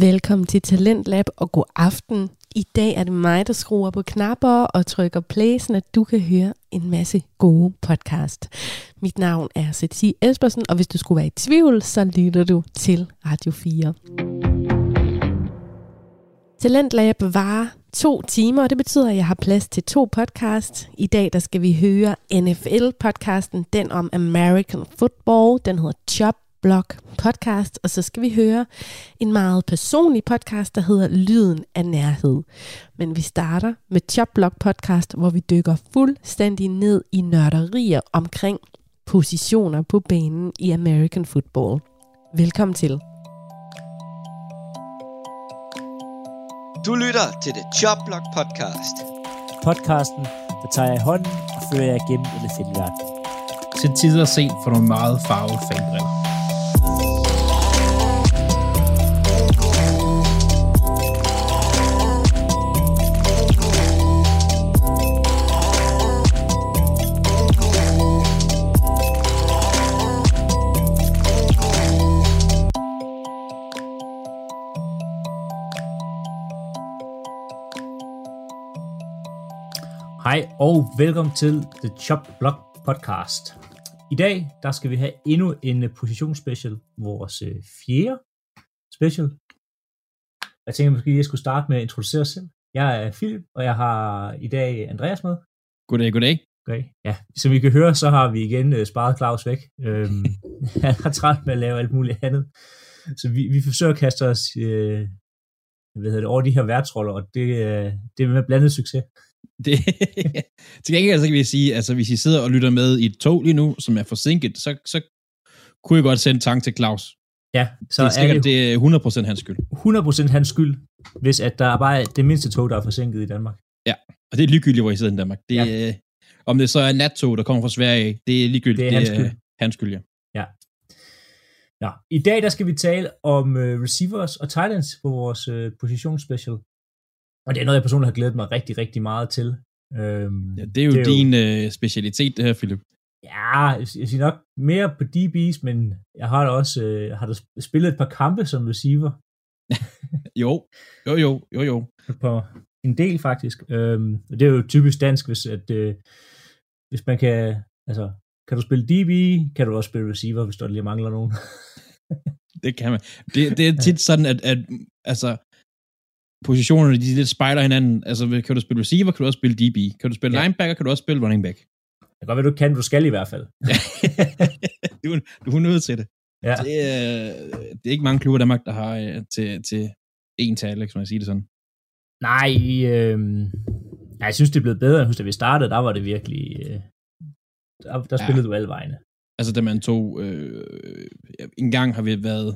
Velkommen til Talentlab og god aften. I dag er det mig, der skruer på knapper og trykker play, så du kan høre en masse gode podcast. Mit navn er Ceci Espersen, og hvis du skulle være i tvivl, så lytter du til Radio 4. Talentlab var to timer, og det betyder, at jeg har plads til to podcast. I dag der skal vi høre NFL-podcasten, den om American Football. Den hedder Chop Block podcast, og så skal vi høre en meget personlig podcast, der hedder Lyden af Nærhed. Men vi starter med Chop Block podcast, hvor vi dykker fuldstændig ned i nørderier omkring positioner på banen i American Football. Velkommen til. Du lytter til The Chop Block Podcast. Podcasten, der tager jeg i hånden og fører jeg igennem elefantverden. Til tider set for nogle meget farvede fanbriller. Hej og velkommen til The Chop Block Podcast. I dag der skal vi have endnu en positionsspecial, vores øh, fjerde special. Jeg tænker måske, at jeg skulle starte med at introducere os selv. Jeg er Philip, og jeg har i dag Andreas med. Goddag, goddag. Okay. Ja, som I kan høre, så har vi igen øh, sparet Claus væk. Øhm, han har træt med at lave alt muligt andet. Så vi, vi forsøger at kaste os øh, hvad hedder det, over de her værtsroller, og det, øh, det er med blandet succes. Det, til gengæld så kan vi sige, altså hvis I sidder og lytter med i et tog lige nu, som er forsinket, så, så kunne jeg godt sende tank til Claus. Ja, Så det er sikkert, det er 100% hans skyld. 100% hans skyld, hvis at der er bare det mindste tog, der er forsinket i Danmark. Ja, og det er ligegyldigt, hvor I sidder i Danmark. Det, Ja. ja. Om det så er nattog, der kommer fra Sverige, det er ligegyldigt. Det er hans skyld. hans skyld, ja. Ja. I dag der skal vi tale om uh, receivers og tight ends på vores uh, positionsspecial. Og det er noget, jeg personligt har glædet mig rigtig, rigtig meget til. Øhm, ja det er jo Det er jo- din øh, specialitet, det her, Philip. Ja, jeg siger nok mere på DB's, men jeg har da også øh, har da sp- spillet et par kampe som receiver. Jo, jo, jo, jo, jo. På en del faktisk. Øhm, og det er jo typisk dansk, hvis, at, øh, hvis man kan, altså, kan du spille DB, kan du også spille receiver, hvis der lige mangler nogen. Det kan man. Det, det er tit sådan, at, at altså, positionerne, de lidt spejler hinanden. Altså, kan du spille receiver, kan du også spille DB. Kan du spille Ja. ja. linebacker, kan du også spille running back. Det kan godt være, du kan, du skal i hvert fald. du, du er nødt til det. Ja. Det, er, det er ikke mange klubber i Danmark, der har øh, til, til til Alex, må jeg sige det sådan. Nej, øh, jeg synes, det er blevet bedre, end husk, da vi startede, der var det virkelig, øh, der, der Ja. spillede du alle vegne. Altså, da man tog... Øh, en gang har vi været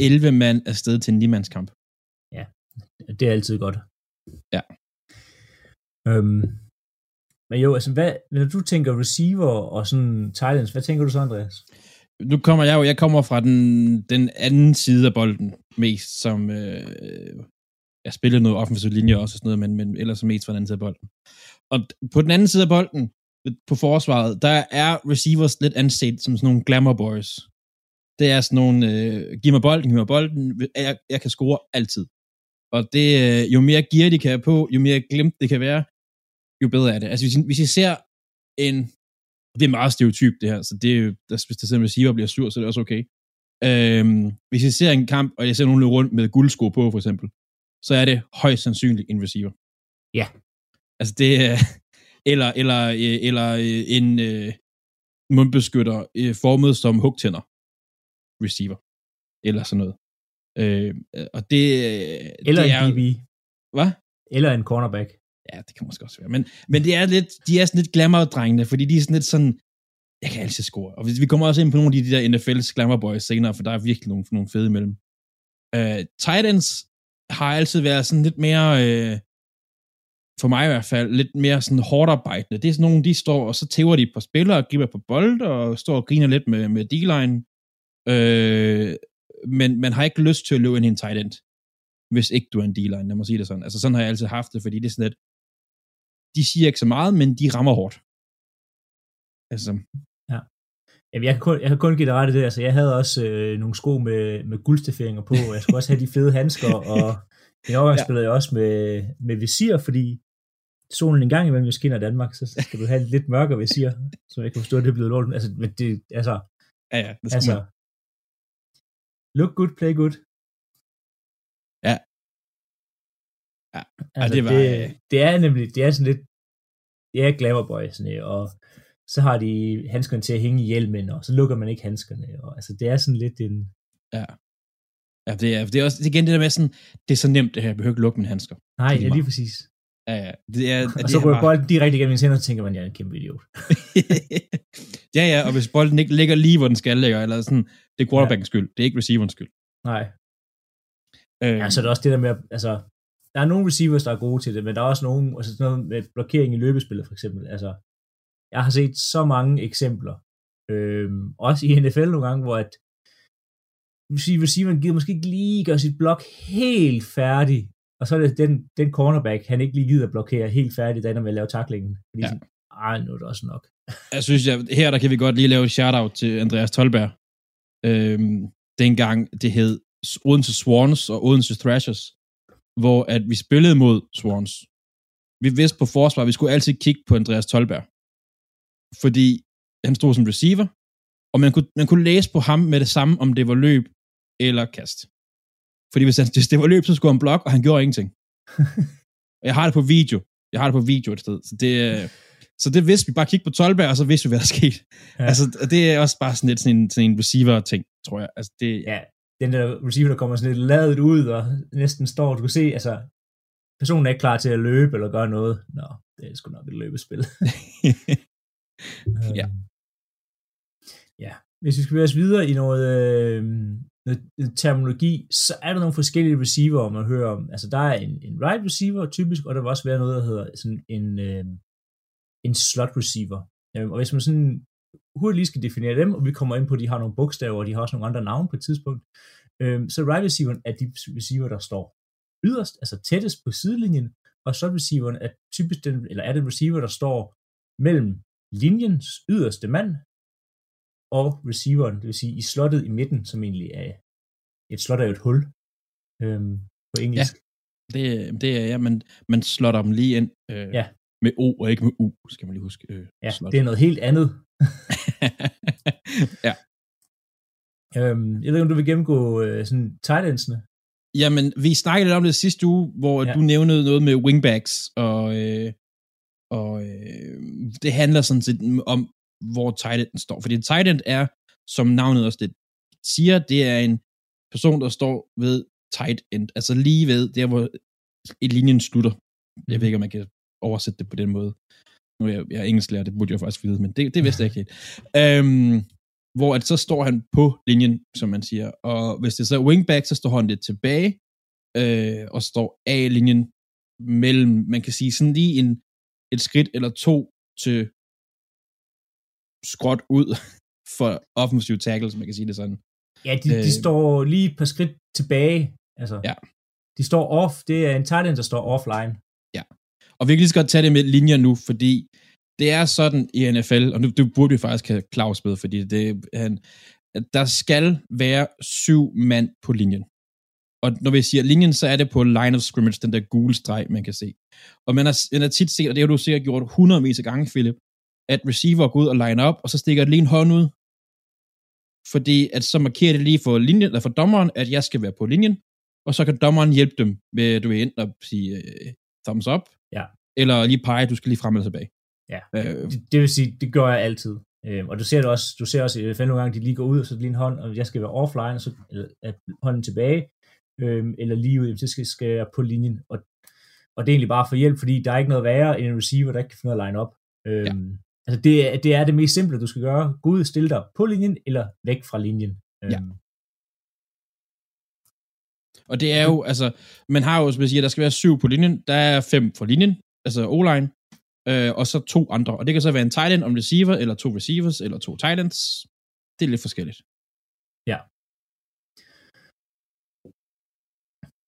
11 mand afsted til en 9-mandskamp. Det er altid godt. Ja. Øhm, men jo, altså, hvad, når du tænker receiver og sådan tight ends, hvad tænker du så, Andreas? Nu kommer jeg jo, jeg kommer fra den, den anden side af bolden mest, som øh, jeg spillede noget offensiv linje også og sådan noget, men, men ellers mest fra den anden side af bolden. Og på den anden side af bolden, på forsvaret, der er receivers lidt anset som sådan nogle glamour boys. Det er sådan nogle, øh, giv mig bolden, giv mig bolden, jeg, jeg kan score altid. Og det, øh, jo mere gear de kan have på, jo mere glemt det kan være, jo bedre er det. Altså hvis, I- hvis I ser en det er meget stereotypt det her, så det er der, hvis der sidder receiver bliver sur, så er det også okay. Øhm, hvis jeg ser en kamp, og jeg ser nogen løbe rundt med guldsko på, for eksempel, så er det højst sandsynligt en receiver. Ja. Altså det er, eller, eller, øh, eller øh, en øh, mundbeskytter øh, formet som hugtænder receiver, eller sådan noget. Øh, og det, Eller det en er, DB, Hvad? eller en cornerback. Ja, det kan måske også være. Men, men det er lidt, de er sådan lidt glamour-drengene, fordi de er sådan lidt sådan, jeg kan altid score. Og vi kommer også ind på nogle af de der NFL's glamour boys senere, for der er virkelig nogle, nogle fede imellem. Uh, Titans har altid været sådan lidt mere, uh, for mig i hvert fald, lidt mere sådan hårdt arbejdende. Det er sådan nogle, de står, og så tæver de på spillere og giver på bold, og står og griner lidt med, med D-line. Uh, men man har ikke lyst til at løbe ind i en tight end, hvis ikke du er en D-line, lad mig sige det sådan. Altså sådan har jeg altid haft det, fordi det er sådan lidt, de siger ikke så meget, men de rammer hårdt. Altså, Jamen, jeg kan kun, jeg kan kun give dig ret i det. Altså, jeg havde også øh, nogle sko med, med guldstaferinger på, og jeg skulle også have de fede handsker, og en overgang Ja. spillede jeg også med, med visir, fordi solen en gang imellem skinner i Danmark, så skal du have lidt mørkere visir, så jeg kan forstå, at det er blevet lort. Altså, men det, altså, Ja, ja, det skal altså, man. Look good, play good. Ja. Ja, altså, det det, var, det, øh, det, er nemlig, det er sådan lidt, det er glamourboy, sådan noget, og så har de handskerne til at hænge i hjelmen, og så lukker man ikke handskerne, og altså, det er sådan lidt en, Ja. Ja, det er, det er også det er igen det der med sådan, det er så nemt det her, jeg behøver ikke lukke mine handsker. nej, Det er ja, lige præcis. Ja, ja. Det er, Og så er rører bare- bolden direkte igennem ens hænder, og tænker man, jeg er en kæmpe idiot. ja, ja, og hvis bolden ikke ligger lige, hvor den skal ligge, eller sådan, det er quarterbackens skyld, det er ikke receiverens skyld. Nej. Øh, Ja, så er det også det der med, altså, der er nogle receivers, der er gode til det, men der er også nogle, altså sådan noget med blokering i løbespillet for eksempel, altså, jeg har set så mange eksempler, øhm, også i NFL nogle gange, hvor at receiver- receiveren gider måske ikke lige gøre sit blok helt færdig, og så er det den, den cornerback, han ikke lige gider blokere helt færdig, der med at lave taklingen. Fordi ja. sådan, ej, nu er det også nok. jeg synes, jeg, her der kan vi godt lige lave et shout-out til Andreas Tolberg. Øhm, dengang det hed Odense Swans og Odense Thrashers, hvor at vi spillede mod Swans. Vi vidste på forsvar, at vi skulle altid kigge på Andreas Tolberg. Fordi han stod som receiver, og man kunne, man kunne læse på ham med det samme, om det var løb eller kast. Fordi hvis, han, hvis det var løb, så skulle han blokke, og han gjorde ingenting. og jeg har det på video. Jeg har det på video et sted. Så det, øh, så det vidste vi bare kigge på Tolberg, og så vidste vi, hvad der skete. Ja. Ja. Altså, og det er også bare sådan lidt sådan en, sådan en receiver-ting, tror jeg. Altså, det, Ja, den der receiver, der kommer sådan lidt ladet ud, og næsten står, du kan se, altså, personen er ikke klar til at løbe eller gøre noget. Nå, det er sgu nok et løbespil. Ja. Øhm, Ja, hvis vi skal bevæge os videre i noget, øh, terminologi, så er der nogle forskellige receiver, man hører om. Altså, der er en, en right receiver typisk, og der vil også være noget, der hedder sådan en, øh, en slot receiver. Øhm, og hvis man sådan hurtigt lige skal definere dem, og vi kommer ind på, at de har nogle bogstaver, og de har også nogle andre navne på et tidspunkt, øhm, så right receiveren er de receiver, der står yderst, altså tættest på sidelinjen, og slot receiveren er typisk den, eller er den receiver, der står mellem linjens yderste mand og receiveren, det vil sige i slottet i midten, som egentlig er et slot er jo et hul øhm, på engelsk. det, det er, ja, man, man slotter dem lige ind øh, Ja. med O og ikke med U, skal man lige huske. Øh, Ja, slot. det er noget helt andet. ja. Øhm, jeg ved ikke, om du vil gennemgå øh, sådan tight. Jamen, vi snakkede lidt om det sidste uge, hvor Ja. ja. du nævnede noget med wingbacks, og, øh, og øh, det handler sådan set om, hvor tight enden står. Fordi tight end er, som navnet også det siger, det er en person, der står ved tight end, altså lige ved der, hvor et linjen slutter. Jeg ved ikke, om man kan oversætte det på den måde. Nu er jeg, jeg er engelsklærer, det burde jeg faktisk vide, men det, det vidste jeg ikke helt. Øhm, hvor at så står han på linjen, som man siger. Og hvis det så er wingback, så står han lidt tilbage, øh, og står af linjen mellem, man kan sige sådan lige en, et skridt eller to til skråt ud for offensive tackles, man kan sige det sådan. Ja, de, de Øh. står lige et par skridt tilbage. Altså, Ja. De står off. Det er en tight end, der står offline. Og vi kan lige så godt tage det med linjer nu, fordi det er sådan i NFL, og nu det burde vi faktisk have Claus med, fordi det, han, der skal være syv mand på linjen. Og når vi siger linjen, så er det på line of scrimmage, den der gule streg, man kan se. Og man har, man har tit set, og det har du sikkert gjort hundredvis af gange, Philip, at receiver går ud og line op, og så stikker det lige en hånd ud. Fordi at så markerer det lige for linjen, eller for dommeren, at jeg skal være på linjen, og så kan dommeren hjælpe dem ved, du ved, enten at sige uh, thumbs up, Ja. eller lige pege, du skal lige frem eller tilbage. Ja. Øh, Det, det vil sige, det gør jeg altid. Øhm, og du ser det også, du ser også i NFL nogle gange, de lige går ud, og så er det lige en hånd, og jeg skal være offline, og så eller, er hånden tilbage, øhm, eller lige ud, så skal, skal jeg på linjen. Og, og det er egentlig bare for hjælp, fordi der er ikke noget værre end en receiver, der ikke kan finde at line op. Øhm, ja. Altså det, er- det er det mest simple, du skal gøre. Gå ud, stille dig på linjen, eller væk fra linjen. Ja. Øhm, og det er jo, altså, man har jo, som jeg siger, der skal være syv på linjen, der er fem for linjen, altså O-line, øh, og så to andre. Og det kan så være en tight end om receiver, eller to receivers, eller to tight ends. Det er lidt forskelligt.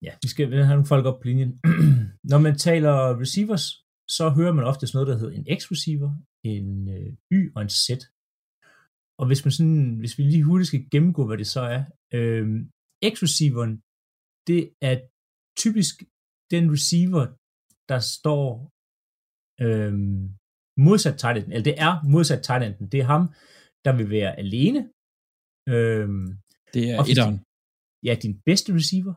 Ja, vi skal have nogle folk op på linjen. Når man taler receivers, så hører man ofte noget, der hedder en X-receiver, en øh, Y og en Z. og hvis man sådan, hvis vi lige hurtigt skal gennemgå, hvad det så er, øh, X-receiveren, det er typisk den receiver, der står øh, modsat tight eller det er modsat tight enden. Det er ham, der vil være alene. Øh, Det er etteren. ja, din bedste receiver.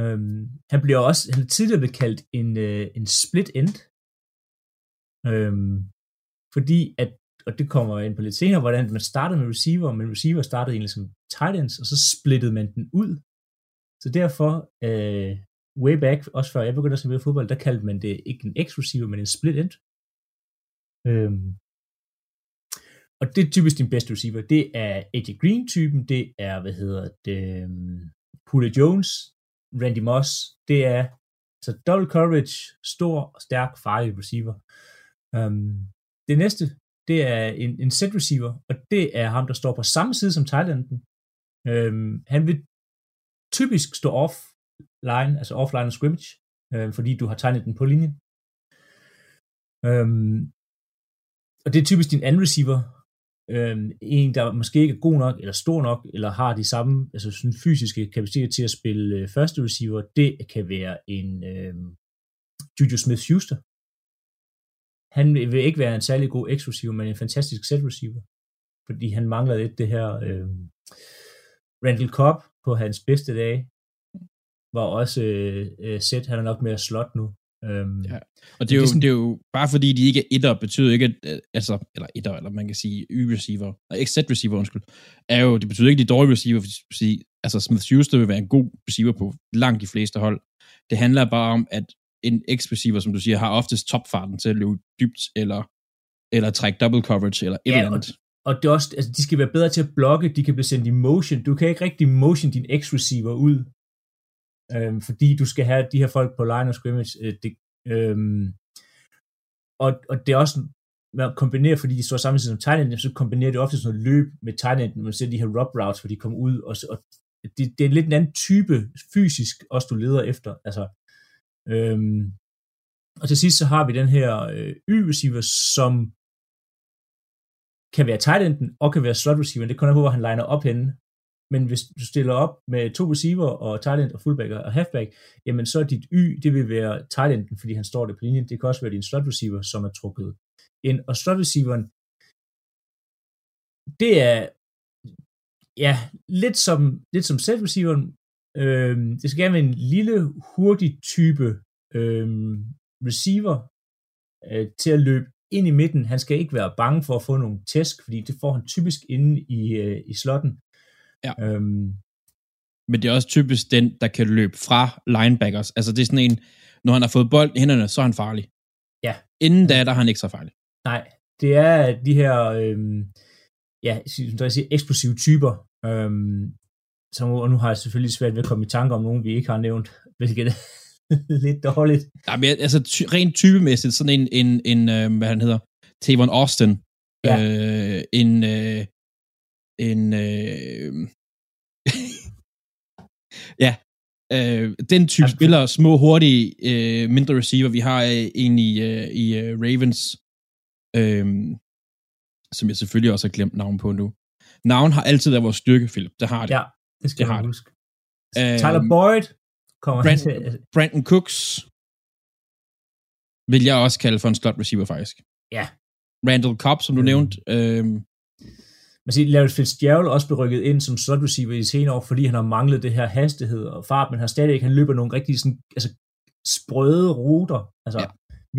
Øhm, han bliver også, han er tidligere blevet kaldt en, øh, en split end. Øhm, fordi at, og det kommer ind på lidt senere, hvordan man startede med receiver, men receiver startede egentlig som tight ends, og så splittede man den ud. Så derfor, øh, way back, også før jeg begyndte at spille fodbold, der kaldte man det ikke en X-receiver, men en split end. Øhm, og det er typisk din bedste receiver. Det er AJ Green-typen, det er, hvad hedder det, um, Julio Jones, Randy Moss, det er så double coverage, stor, stærk, farlig receiver. Um, det næste, det er en, en set receiver, og det er ham, der står på samme side som Thailand'en. Øhm, han vil typisk stå offline, altså offline og scrimmage, øh, fordi du har tegnet den på linjen. Øhm, og det er typisk din anden receiver, øhm, en, der måske ikke er god nok, eller stor nok, eller har de samme altså sådan fysiske kapaciteter til at spille øh, første receiver, det kan være en øh, Juju Smith-Schuster. Han vil ikke være en særlig god X-receiver, men en fantastisk set-receiver, fordi han mangler lidt det her øhm, Randall Cobb på hans bedste dage, var også øh, øh, set, han er nok mere slot nu. Øhm, Ja. Og det er, Det er jo, sådan- det er jo bare fordi, de ikke er etter, betyder ikke, at, øh, altså, eller etter, eller man kan sige Y-receiver, og ikke Z-receiver, undskyld, er jo, det betyder ikke, at de er dårlige receiver, fordi, altså Smith Schuster vil være en god receiver på langt de fleste hold. Det handler bare om, at en X-receiver, som du siger, har oftest topfarten til at løbe dybt, eller, eller trække double coverage, eller et Ja, eller andet. og det er også, altså, de skal være bedre til at blokke, de kan blive sendt i motion. Du kan ikke rigtig motion din X-receiver ud, øhm, fordi du skal have de her folk på line of scrimmage. Øh, det, øhm, og, og det er også, man kombinerer, fordi de står samtidig som tight end, så kombinerer det ofte sådan noget løb med tight end, når man ser de her rub routes, hvor de kommer ud, og, og det, det er lidt en anden type fysisk, også du leder efter. Altså, øhm, og til sidst så har vi den her øh, Y-receiver, som kan være tight enden og kan være slot receiver. Det kommer an på, hvor han liner op henne. Men hvis du stiller op med to receiver og tight end og fullback og halfback, jamen så er dit Y, det vil være tight enden, fordi han står der på linjen. Det kan også være din slot receiver, som er trukket ind. Og slot receiveren, det er ja, lidt som, lidt som set receiveren. Øhm, det skal gerne være en lille, hurtig type øhm, receiver øh, til at løbe ind i midten. Han skal ikke være bange for at få nogle tæsk, fordi det får han typisk inde i, øh, i slotten. Ja. Øhm, Men det er også typisk den, der kan løbe fra linebackers. Altså det er sådan en, når han har fået bolden i hænderne, så er han farlig. Ja. Inden da, der er han ikke så farlig. nej, det er de her øhm, ja, som jeg siger, eksplosive typer. Øhm, som, og nu har jeg selvfølgelig svært ved at komme i tanke om nogen, vi ikke har nævnt, hvilket er lidt dårligt. Ja, men altså ty- rent typemæssigt, sådan en, en, en øh, hvad han hedder, Tavon Austin, Ja. øh, en, øh, en, øh, ja, øh, den type Altså- spillere, små, hurtige, øh, mindre receiver, vi har øh, en i, øh, i øh, Ravens, øh, som jeg selvfølgelig også har glemt navn på nu. Navn har altid været vores styrke, Philip. Det har det. Ja, det skal Det man huske. Tyler Øhm, Boyd kommer Brand- til. Brandon Cooks vil jeg også kalde for en slot receiver, faktisk. Ja. Randall Cobb, som du Mm. nævnte. Øh, Man siger, Larry Fitzgerald er også blevet rykket ind som slot receiver i senere år, fordi han har manglet det her hastighed og fart, men han har stadig ikke, han løber nogle rigtig sådan, altså, sprøde ruter, altså Ja.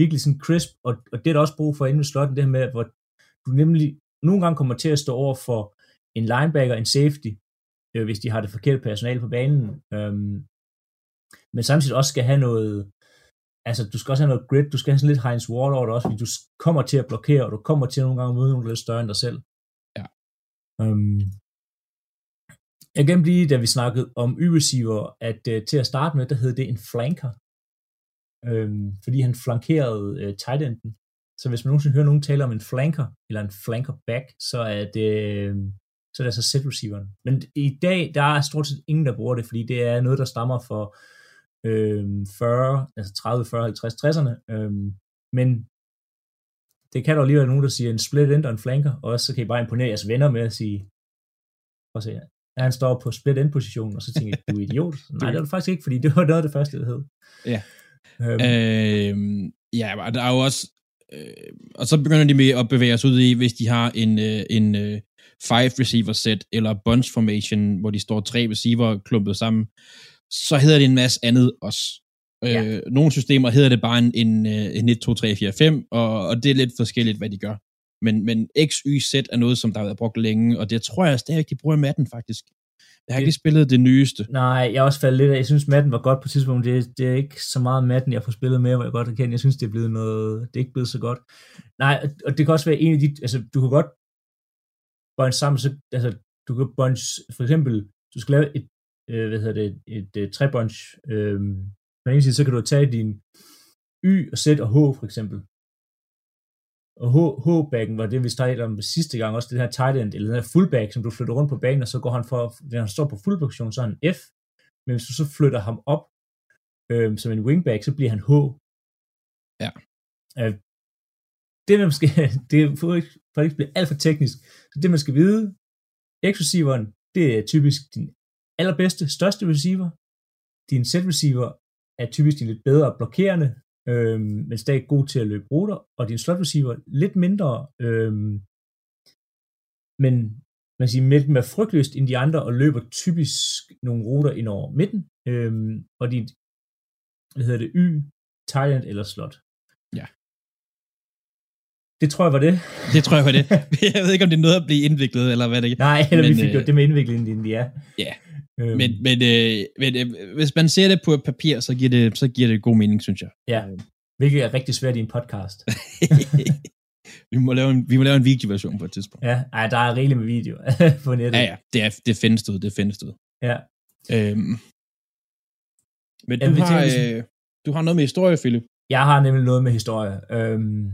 virkelig sådan crisp, og, og det er der også brug for inde ved slotten, det her med, hvor du nemlig nogle gange kommer til at stå over for en linebacker, en safety, øh, hvis de har det forkerte personale på banen, øhm, men samtidig også skal have noget, altså du skal også have noget grit, du skal have sådan lidt Heinz Ward over det også, fordi du kommer til at blokere, og du kommer til nogle gange at møde nogle lidt større end dig selv. Ja. Um, jeg glemte lige, da vi snakkede om Y-receiver, at uh, til at starte med, der hed det en flanker, um, fordi han flankerede uh, tight enden. Så hvis man nogensinde hører nogen tale om en flanker, eller en flanker back, så er det, øh, så er det altså set receiveren. Men i dag, der er stort set ingen, der bruger det, fordi det er noget, der stammer for øh, 40, altså 30, 40, 50, 60'erne. Øh, men det kan dog lige være nogen, der siger en split end og en flanker, og også så kan I bare imponere jeres venner med at sige, prøv at se, ja, han står på split end position, og så tænker jeg, du er idiot. Nej, det er du faktisk ikke, fordi det var noget af det første, det hed. Ja. Øhm, Øh, ja, og der er jo også... Øh, og så begynder de med at bevæge os ud i, hvis de har en, øh, en øh, five receiver set, eller bunch formation, hvor de står tre receiver klumpet sammen, så hedder det en masse andet også. Øh, Ja. Nogle systemer hedder det bare en, en, øh, en 1, 2, 3, 4, 5, og, og det er lidt forskelligt, hvad de gør. Men, men X, Y, Z er noget, som der har været brugt længe, og det tror jeg stadig, de bruger i matten, faktisk. Jeg har ikke lige spillet det nyeste. Nej, jeg er også faldet lidt af. Jeg synes, Madden var godt på et tidspunkt. Det, det er ikke så meget Madden, jeg får spillet med, hvor jeg godt kan. Jeg synes, det er blevet noget... Det er ikke blevet så godt. Nej, og det kan også være en af de... Altså, du kan godt bunch sammen, så, altså, du kan bunch, for eksempel, du skal lave et, øh, hvad hedder det, et, et, trebunch, øh, på den ene side, så kan du tage din Y og Z og H, for eksempel. Og H, H-backen var det, vi talte om sidste gang, også det her tight end, eller den her fullback, som du flytter rundt på banen, og så går han for, når han står på full position, så er han F, men hvis du så flytter ham op øh, som en wingback, så bliver han H. Ja. Øh, det man skal, det er for ikke, for ikke blive alt for teknisk, så det man skal vide, X-receiveren, det er typisk din allerbedste, største receiver. Din set-receiver er typisk din lidt bedre blokerende, øhm, men stadig god til at løbe ruter, og din slot receiver lidt mindre, øhm, men man siger, lidt er frygtløst end de andre, og løber typisk nogle ruter ind over midten, øhm, og dit, hvad hedder det, Y, Thailand eller slot. Ja. Det tror jeg var det. Det tror jeg var det. Jeg ved ikke, om det er noget at blive indviklet, eller hvad det er. Nej, eller Men, vi fik øh, gjort det med indviklingen, ja. Ja. Øhm, Men, men, øh, men øh, hvis man ser det på et papir, så giver det, så giver det god mening, synes jeg. ja, hvilket er rigtig svært i en podcast. vi, må lave en, vi må lave en videoversion på et tidspunkt. Ja, ej, der er rigeligt med video på nettet. Ja, ja, det, er, det findes ud, det findes ud. ja. Øhm. Men Ja, du, vi har, øh, du har noget med historie, Philip. Jeg har nemlig noget med historie. Øhm,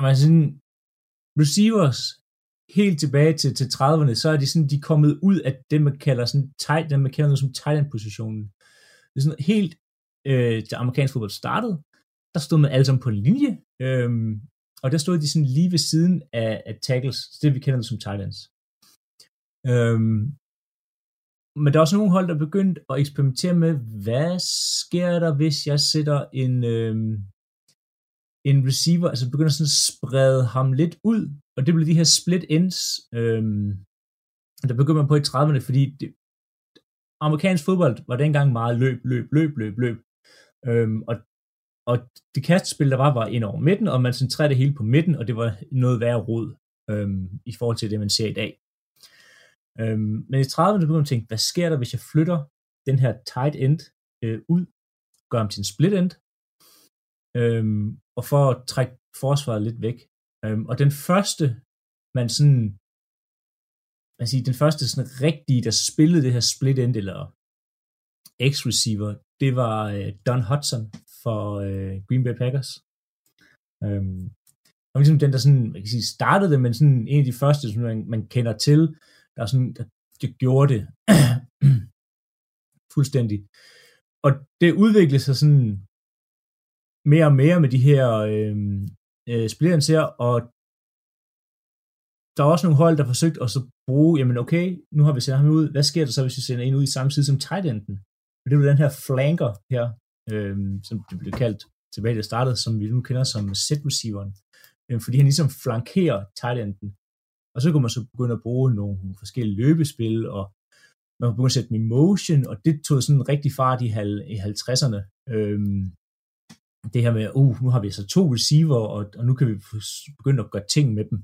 og man sådan, receivers, helt tilbage til, til 30'erne, så er de sådan, de er kommet ud af det, man kalder sådan tight, det man kalder noget som tight end positionen. Det er sådan helt, øh, da amerikansk fodbold startede, der stod man alle sammen på en linje, øh, og der stod de sådan lige ved siden af, af tackles, det vi kender som tight ends. Øh, men der er også nogle hold, der er begyndt at eksperimentere med, hvad sker der, hvis jeg sætter en, øh, en receiver, altså begynder sådan at sprede ham lidt ud, og det blev de her split ends, øhm, der begynder man på i 30'erne, fordi det, amerikansk fodbold var dengang meget løb, løb, løb, løb, løb. Øhm, og, og det kastspil, der var, var ind over midten, og man centrerede det hele på midten, og det var noget værre rod øhm, i forhold til det, man ser i dag. Øhm, men i 30'erne begyndte man at tænke, hvad sker der, hvis jeg flytter den her tight end øh, ud, gør ham til en split end, øhm, og for at trække forsvaret lidt væk. Øhm, og den første, man sådan, man siger, den første sådan rigtige, der spillede det her split end, eller X-receiver, det var øh, Don Hudson for øh, Green Bay Packers. Øhm, og ligesom den, der sådan, man kan sige, startede det, men sådan en af de første, som man, man kender til, der, sådan, der, der gjorde det fuldstændig. Og det udviklede sig sådan mere og mere med de her øh, øh, splitterne her, og der er også nogle hold, der forsøgt at så bruge, jamen okay, nu har vi sendt ham ud, hvad sker der så, hvis vi sender en ud i samme side som tight enden? Og det er jo den her flanker her, øh, som det blev kaldt tilbage, det startede, som vi nu kender som set receiveren, øh, fordi han ligesom flankerer tight enden. Og så kunne man så begynde at bruge nogle forskellige løbespil, og man kunne begynde at sætte dem i motion, og det tog sådan en rigtig fart i, hal- i 50'erne. Øhm, det her med, uh, nu har vi altså to receiver, og, og nu kan vi begynde at gøre ting med dem.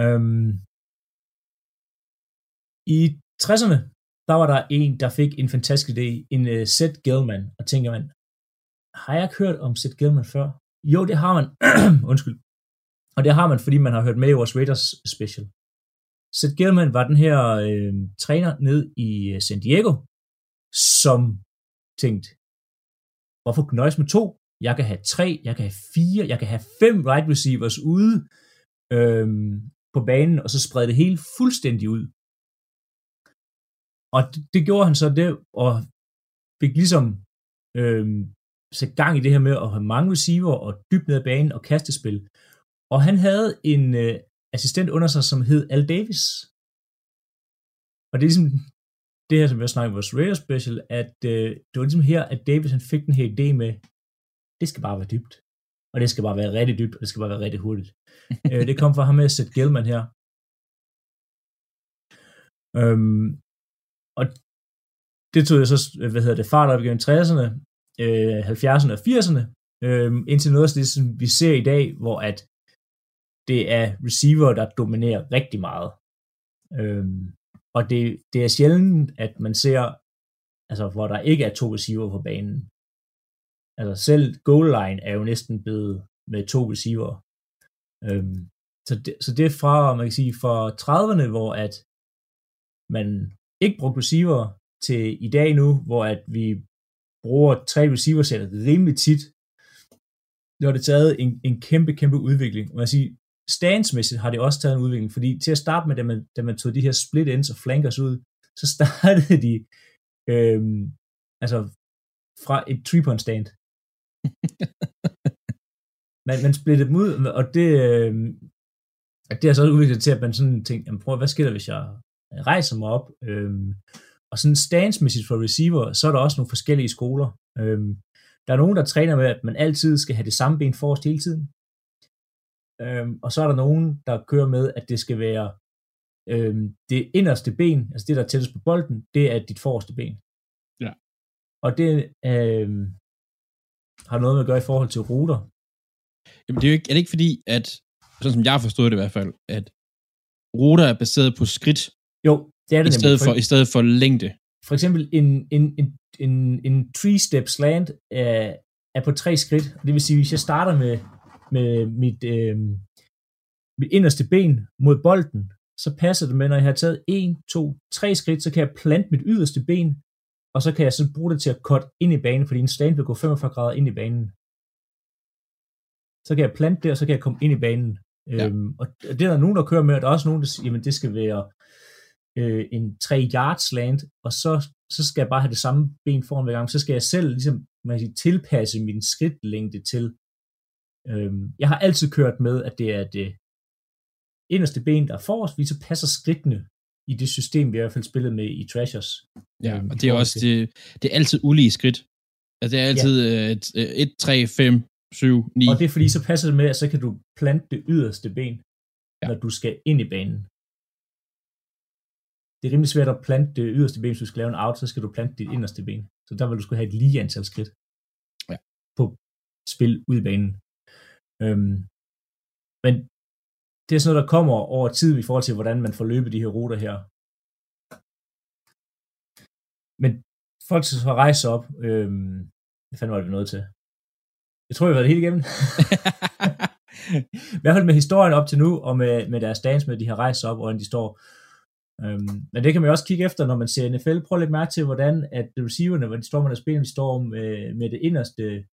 Øhm, I 60'erne, der var der en, der fik en fantastisk idé, en uh, Seth Gelman, og tænker man, har jeg ikke hørt om Seth Gelman før? Jo, det har man. Undskyld. Og det har man, fordi man har hørt med i vores Raiders special. Seth Gelman var den her øh, træner ned i øh, San Diego, som tænkte, hvorfor nøjes med to? Jeg kan have tre, jeg kan have fire, jeg kan have fem right receivers ude øhm, på banen, og så sprede det hele fuldstændig ud. Og det, det gjorde han så det, og fik ligesom øhm, sat gang i det her med at have mange receiver og dybt ned ad banen og kastespil. Og han havde en øh, assistent under sig, som hed Al Davis. Og det er ligesom det her, som jeg snakker om vores Radio Special, at øh, det var ligesom her, at Davis han fik den her idé med, det skal bare være dybt. Og det skal bare være rigtig dybt, og det skal bare være rigtig hurtigt. øh, det kom fra ham med at sætte Gelman her. Øhm, og det tog jeg så, hvad hedder det, fart op igennem 60'erne, øh, 70'erne og 80'erne, øh, indtil noget af det, som vi ser i dag, hvor at det er receiver, der dominerer rigtig meget. Øh, og det, det er sjældent, at man ser, altså hvor der ikke er to receiver på banen. Altså selv goal line er jo næsten blevet med to receiver. Øhm, så, det, så det er fra, man kan sige, fra 30'erne, hvor at man ikke brugte receiver, til i dag nu, hvor at vi bruger tre receiver rimelig tit, nu har det taget en, en kæmpe, kæmpe udvikling. Og kan siger, standsmæssigt har det også taget en udvikling, fordi til at starte med, da man, da man tog de her split ends og flankers ud, så startede de øhm, altså fra et three-point stand. man, man splittede dem ud, og det, øhm, det har så udviklet til, at man sådan tænkte, jamen prøv, hvad sker der, hvis jeg rejser mig op? Øhm, og sådan standsmæssigt for receiver, så er der også nogle forskellige skoler. Øhm, der er nogen, der træner med, at man altid skal have det samme ben forrest hele tiden. Øhm, og så er der nogen, der kører med, at det skal være øhm, det inderste ben, altså det, der er tættest på bolden, det er dit forreste ben. Ja. Og det øhm, har noget med at gøre i forhold til ruter. Jamen, det er, jo ikke, er det ikke fordi, at, sådan som jeg forstået det i hvert fald, at ruter er baseret på skridt, Jo, det er det i stedet, for, i stedet for længde. For eksempel en, en, en, en, en three-step slant er, er på tre skridt. Det vil sige, hvis jeg starter med, med mit, øh, mit inderste ben mod bolden, så passer det med, når jeg har taget en, to, tre skridt, så kan jeg plante mit yderste ben, og så kan jeg så bruge det til at cut ind i banen, fordi en slant vil gå 45 grader ind i banen. Så kan jeg plante det, og så kan jeg komme ind i banen. Ja. Øhm, og det er der nogen, der kører med, og der er også nogen, der siger, jamen det skal være øh, en 3 yard slant, og så, så skal jeg bare have det samme ben foran hver gang. Så skal jeg selv ligesom, man siger, tilpasse min skridtlængde til. Øhm, jeg har altid kørt med, at det er det inderste ben, der er forrest, fordi så passer skridtene i det system, vi i hvert fald spillet med i Trashers. Ja, Øhm, og det er også, det, det er altid ulige skridt. Altså, det er altid ja. 1, 3, 5, 7, 9. Og det er fordi, så passer det med, at så kan du plante det yderste ben, ja. når du skal ind i banen. Det er rimelig svært at plante det yderste ben, hvis du skal lave en out, så skal du plante dit inderste ben. Så der vil du skulle have et lige antal skridt Ja. på spil ud i banen. Øhm, men det er sådan noget, der kommer over tid i forhold til, hvordan man får løbet de her ruter her. Men folk skal så rejse op. Øhm, hvad fanden var det, nåede til? Jeg tror, jeg har været det hele igennem. I hvert fald med historien op til nu, og med, med deres dance med, de har rejst op, og hvordan de står. Øhm, men det kan man jo også kigge efter, når man ser NFL. Prøv at lægge mærke til, hvordan at receiverne, hvor de står med deres ben, de står med, med det inderste,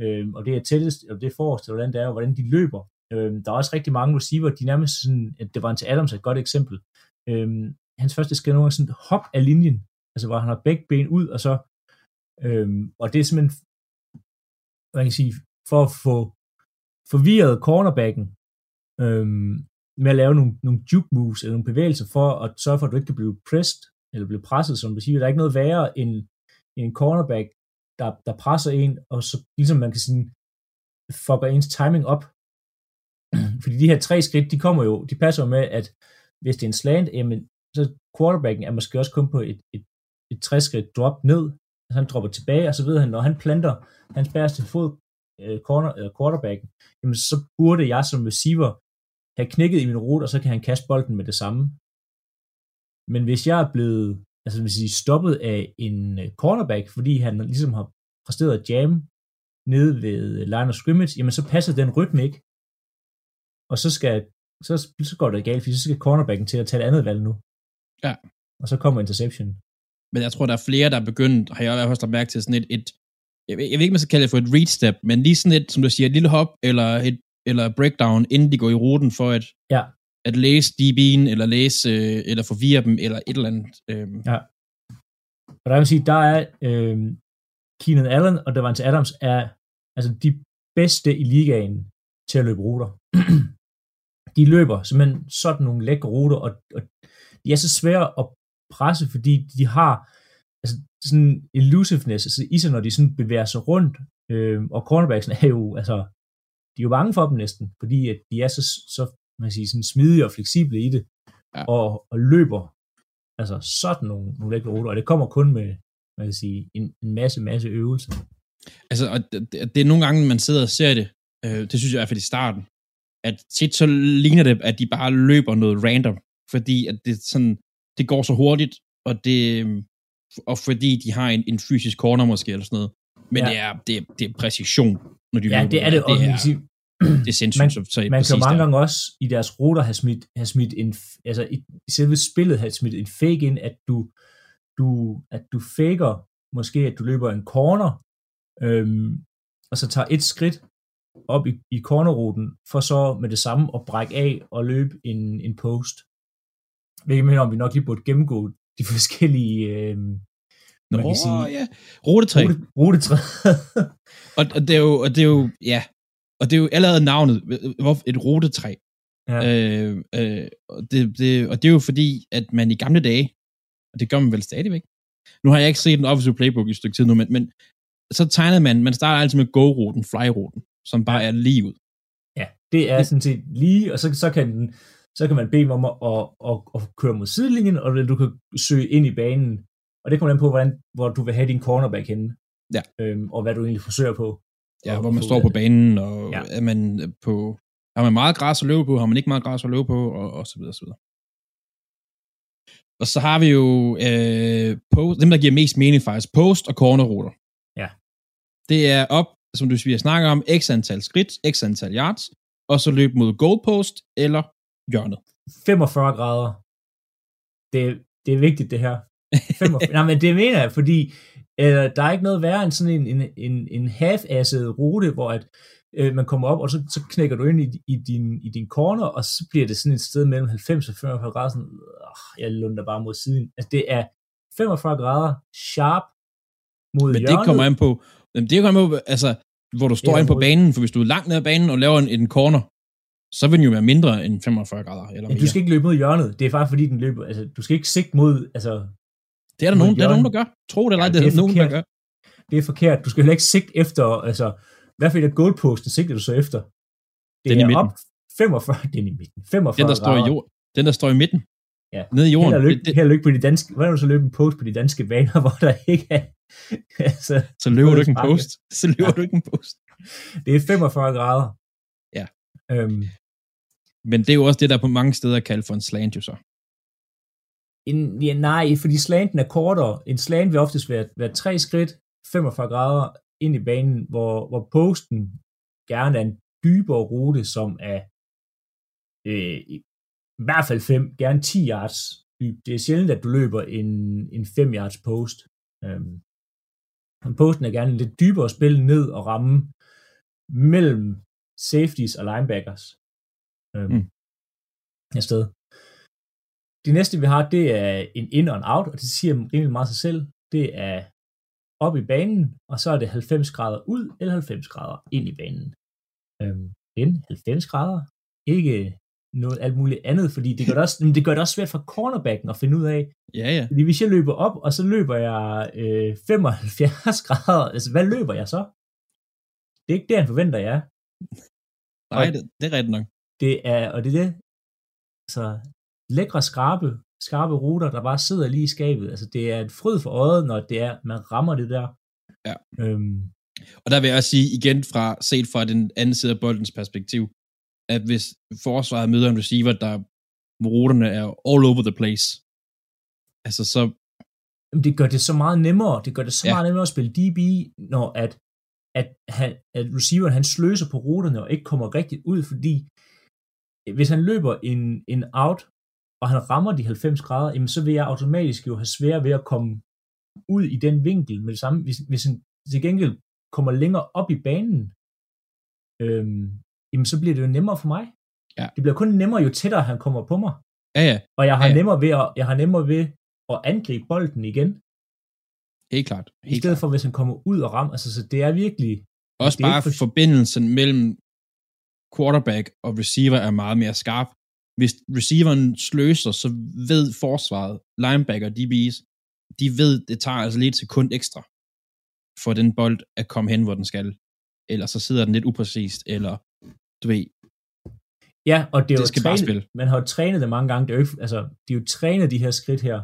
øhm, og det er tættest, og det er forrest, og hvordan det er, og hvordan de løber. Øhm, der er også rigtig mange receiver, de er nærmest sådan, at det var en til Adams et godt eksempel. Øhm, hans første skridt nogle gange sådan hop af linjen, altså hvor han har begge ben ud, og så, øhm, og det er simpelthen, hvad kan jeg sige, for at få forvirret cornerbacken, øhm, med at lave nogle, nogle juke moves, eller nogle bevægelser, for at sørge for, at du ikke kan blive pressed, eller blive presset, som du siger. Der er ikke noget værre end, end en cornerback, der, der presser en, og så ligesom man kan sådan fucker ens timing op. Fordi de her tre skridt, de kommer jo, de passer jo med, at hvis det er en slant, jamen, så quarterbacken er måske også kun på et, et, et tre skridt drop ned, så han dropper tilbage, og så ved han, når han planter hans bæreste fod, øh, corner, eller quarterbacken, jamen, så burde jeg som receiver have knækket i min rute, og så kan han kaste bolden med det samme. Men hvis jeg er blevet altså, vil sige, stoppet af en øh, cornerback, fordi han ligesom har præsteret at jam nede ved line of scrimmage, jamen så passer den rytme ikke. Og så skal så, så går det galt, fordi så skal cornerbacken til at tage et andet valg nu. Ja. Og så kommer interception. Men jeg tror, der er flere, der er begyndt, har jeg i hvert fald mærke til, sådan et, et jeg, ved, jeg ved ikke, man skal kalde det for et read step, men lige sådan et, som du siger, et lille hop, eller et eller breakdown, inden de går i ruten for at, Ja at læse DB'en, eller læse, øh, eller forvirre dem, eller et eller andet. Øh. Ja. Og der vil sige, der er, øh, Keenan Allen og Davante Adams er altså de bedste i ligaen til at løbe ruter. de løber simpelthen sådan nogle lækre ruter, og, og de er så svære at presse, fordi de har altså sådan elusiveness altså i sig, når de sådan bevæger sig rundt, øh, og cornerbacksen er jo, altså, de er jo bange for dem næsten, fordi at de er så, så man sige, sådan smidige og fleksible i det, Ja. og, og løber altså sådan nogle, nogle lækre ruter, og det kommer kun med, man kan sige, en, en masse, masse øvelser. Altså, og det, det- er nogle gange, man sidder og ser det, øh, det synes jeg i hvert fald i starten, at tit så ligner det, at de bare løber noget random, fordi at det sådan, det går så hurtigt, og det, og fordi de har en, en fysisk corner måske, eller sådan noget. Men Ja. det, er, det, er, det er præcision, når de Ja, løber. det er det, og det man er, sige, det er sindssygt, man, så, så man kan jo mange der. gange også i deres ruter have smidt, have smidt en, altså i, i selve spillet have smidt en fake ind, at du, du, at du faker måske, at du løber en corner, øhm, og så tager et skridt op i, i cornerruten, for så med det samme at brække af og løbe en, en post. Hvilket mener om, vi nok lige burde gennemgå de forskellige øhm, Nå, man kan sige, ja. Rutetræ. rute, rutetræ. Og, og, det er jo, og det er jo, ja, og det er jo allerede navnet, et rutetræ. Ja. Øh, øh, og, det, det, og det er jo fordi, at man i gamle dage, og det gør man vel stadigvæk, nu har jeg ikke set en offensive playbook i et stykke tid nu, men, men så tegnede man, man starter altid med go-ruten, fly-ruten, som bare er lige ud. Ja, det er sådan set lige, og så, så kan den, så kan man bede dem om at, at, at, at køre mod sidelinjen, og du kan søge ind i banen. Og det kommer an på, hvordan, hvor du vil have din cornerback henne. Ja. Øhm, og hvad du egentlig forsøger på. Ja, hvor man står på banen, og Ja. er man på, har man meget græs at løbe på, har man ikke meget græs at løbe på, og, og så videre, og så videre. Og så har vi jo øh, post, dem, der giver mest mening faktisk, post og cornerruter. Ja. Det er op, som du vi har snakket om, x antal skridt, x antal yards, og så løb mod goalpost eller hjørnet. 45 grader. Det, det er vigtigt, det her. 45, nej, men det mener jeg, fordi øh, der er ikke noget værre end sådan en, en, en, en half-asset rute, hvor at, øh, man kommer op, og så, så knækker du ind i, i, din, i din corner, og så bliver det sådan et sted mellem 90 og 45 grader, sådan, øh, jeg lunder bare mod siden. Altså, det er 45 grader sharp mod Men hjørnet. det kommer an på, men det kommer an på, altså, hvor du står Eller inde på mod- banen, for hvis du er langt ned ad banen og laver en, en corner, så vil den jo være mindre end 45 grader, eller Ja, mere. du skal ikke løbe mod hjørnet. Det er bare fordi, den løber. Altså, du skal ikke sigte mod... Altså, Det er der nogen, der, er nogen, der gør. Tro det eller Ja, det, det er er nogen, der gør. det er forkert. Du skal heller ikke sigte efter... Altså, i hvert fald af goalposten sigter du så efter. Det Den i er midten. op 45... Den i midten. 45 Den, der står i jord, den, der står i midten. Ja. Nede i jorden. Held og lykke, Det, det, lykke på de danske... Hvordan du så løbe en post på de danske baner, hvor der ikke er... altså, så løber du ikke en post. Så løber Ja. du ikke en post. det er 45 grader. Ja. Øhm, Men det er jo også det, der på mange steder er kaldt for en slant, jo så. En, ja, nej, fordi slanten er kortere. En slant vil oftest være, være tre skridt, 45 grader ind i banen, hvor, hvor posten gerne er en dybere rute, som er øh, i hvert fald 5, gerne 10 yards dyb. Det er sjældent, at du løber en, en 5 yards post. Øhm, posten er gerne lidt dybere spil ned og ramme mellem safeties og linebackers. Øhm, Mm. Afsted. Det næste, vi har, det er en in og en out, og det siger rimelig meget sig selv. Det er op i banen, og så er det 90 grader ud, eller 90 grader ind i banen. Øhm, men 90 grader, ikke noget alt muligt andet, fordi det gør det også, det gør det også svært for cornerbacken at finde ud af, Ja, ja. fordi hvis jeg løber op, og så løber jeg øh, 75 grader, altså hvad løber jeg så? Det er ikke det, han forventer, jeg. Nej, det, det er rigtigt nok. Det er, og det er det, så lækre skarpe, skarpe ruter, der bare sidder lige i skabet. Altså det er et fryd for øjet, når det er, man rammer det der. Ja. Øhm, Og der vil jeg også sige, igen fra, set fra den anden side af boldens perspektiv, at hvis forsvaret møder en receiver, der hvor ruterne er all over the place, altså så, Jamen, det gør det så meget nemmere. Det gør det så Ja. meget nemmere at spille DB, når at, at, han, at receiveren han sløser på ruterne og ikke kommer rigtigt ud, fordi hvis han løber en, en out, og han rammer de 90 grader, jamen, så vil jeg automatisk jo have svært ved at komme ud i den vinkel med det samme. Hvis, hvis han til gengæld kommer længere op i banen, øhm, jamen, så bliver det jo nemmere for mig. Ja. Det bliver kun nemmere, jo tættere han kommer på mig. ja ja, Og jeg har, Ja. nemmere ved at, jeg har nemmere ved at angribe bolden igen. Helt klart. I Helt stedet klart. for, hvis han kommer ud og rammer. Altså, så det er virkelig... Også det bare for- forbindelsen mellem quarterback og receiver er meget mere skarp. Hvis receiveren sløser, så ved forsvaret, linebacker, DB's, de ved, det tager altså lidt sekund ekstra for den bold at komme hen, hvor den skal. Ellers så sidder den lidt upræcist, eller du ved, Ja, og det er Det jo skal bare trænet, spille. Man har jo trænet det mange gange. Det er jo ikke, altså, de er jo trænet de her skridt her.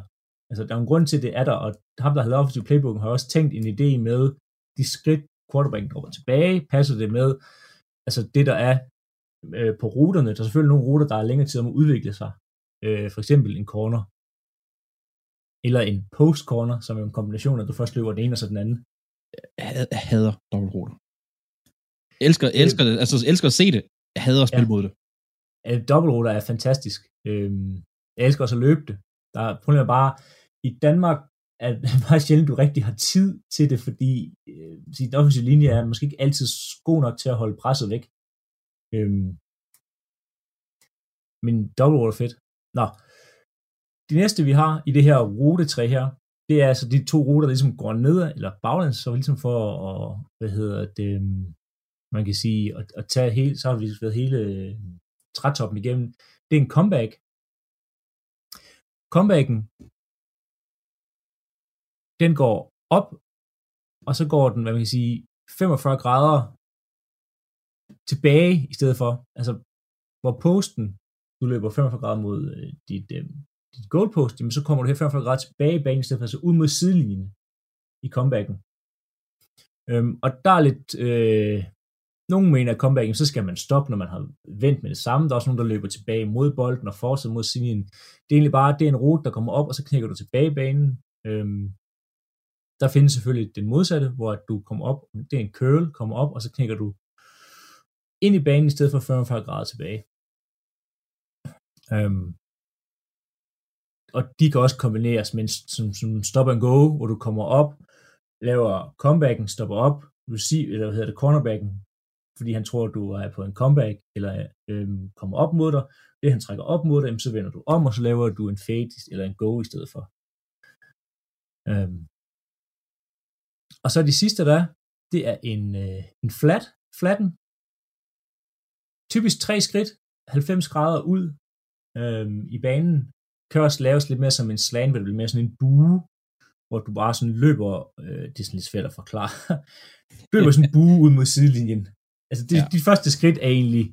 Altså, der er en grund til, at det er der, og ham, der har lavet offensive playbooken, har også tænkt en idé med de skridt, quarterbacken dropper tilbage, passer det med, altså det, der er øh, på ruterne. Der er selvfølgelig nogle ruter, der er længere tid om at udvikle sig. Øh, for eksempel en corner, eller en post corner, som er en kombination, at du først løber den ene og så den anden. jeg had- jeg hader dobbeltruter. Elsker, elsker det, altså elsker at se det. Jeg hader at spille Ja. mod det. Dobbeltruter er fantastisk. Øhm, jeg elsker også at løbe det. Der er problemet bare, i Danmark er det meget sjældent, du rigtig har tid til det, fordi øh, sin offensive linje er måske ikke altid god nok til at holde presset væk. Øhm, men dobbeltruter er fedt. Nå, det næste vi har i det her rutetræ her, det er altså de to ruter, der ligesom går ned, eller baglæns, så ligesom for at, hvad hedder det, øhm, man kan sige, at, at tage hele, så har vi været hele øh, trætoppen igennem. Det er en comeback. Comebacken, den går op, og så går den, hvad man kan sige, 45 grader tilbage i stedet for. Altså, hvor posten, du løber 45 grader mod øh, dit, øh, dit goalpost, jamen, så kommer du her 45 grader tilbage i banen, i stedet for altså ud mod sidelinjen i comebacken. Øhm, og der er lidt, øh, nogle mener, at comebacken, så skal man stoppe, når man har vendt med det samme. Der er også nogen, der løber tilbage mod bolden og fortsætter mod sidelinjen. Det er egentlig bare, det er en rute, der kommer op, og så knækker du tilbage i banen. Øhm, der findes selvfølgelig det modsatte, hvor du kommer op, det er en curl, kommer op, og så knækker du ind i banen i stedet for 45 grader tilbage. Øhm, og de kan også kombineres med en som, som stop and go, hvor du kommer op, laver comebacken, stopper op, receive, eller hvad hedder det, cornerbacken, fordi han tror, du er på en comeback, eller øhm, kommer op mod dig. Det han trækker op mod dig, så vender du om, og så laver du en fade, eller en go i stedet for. Øhm. Og så de sidste der, det er en, øh, en flat, flatten. Typisk tre skridt, 90 grader ud øhm, i banen. Kan også laves lidt mere som en slant, hvor det bliver mere sådan en bue, hvor du bare sådan løber, øh, det er sådan lidt svært at forklare, du løber sådan en bue ud mod sidelinjen. Altså det, Ja. de første skridt er egentlig,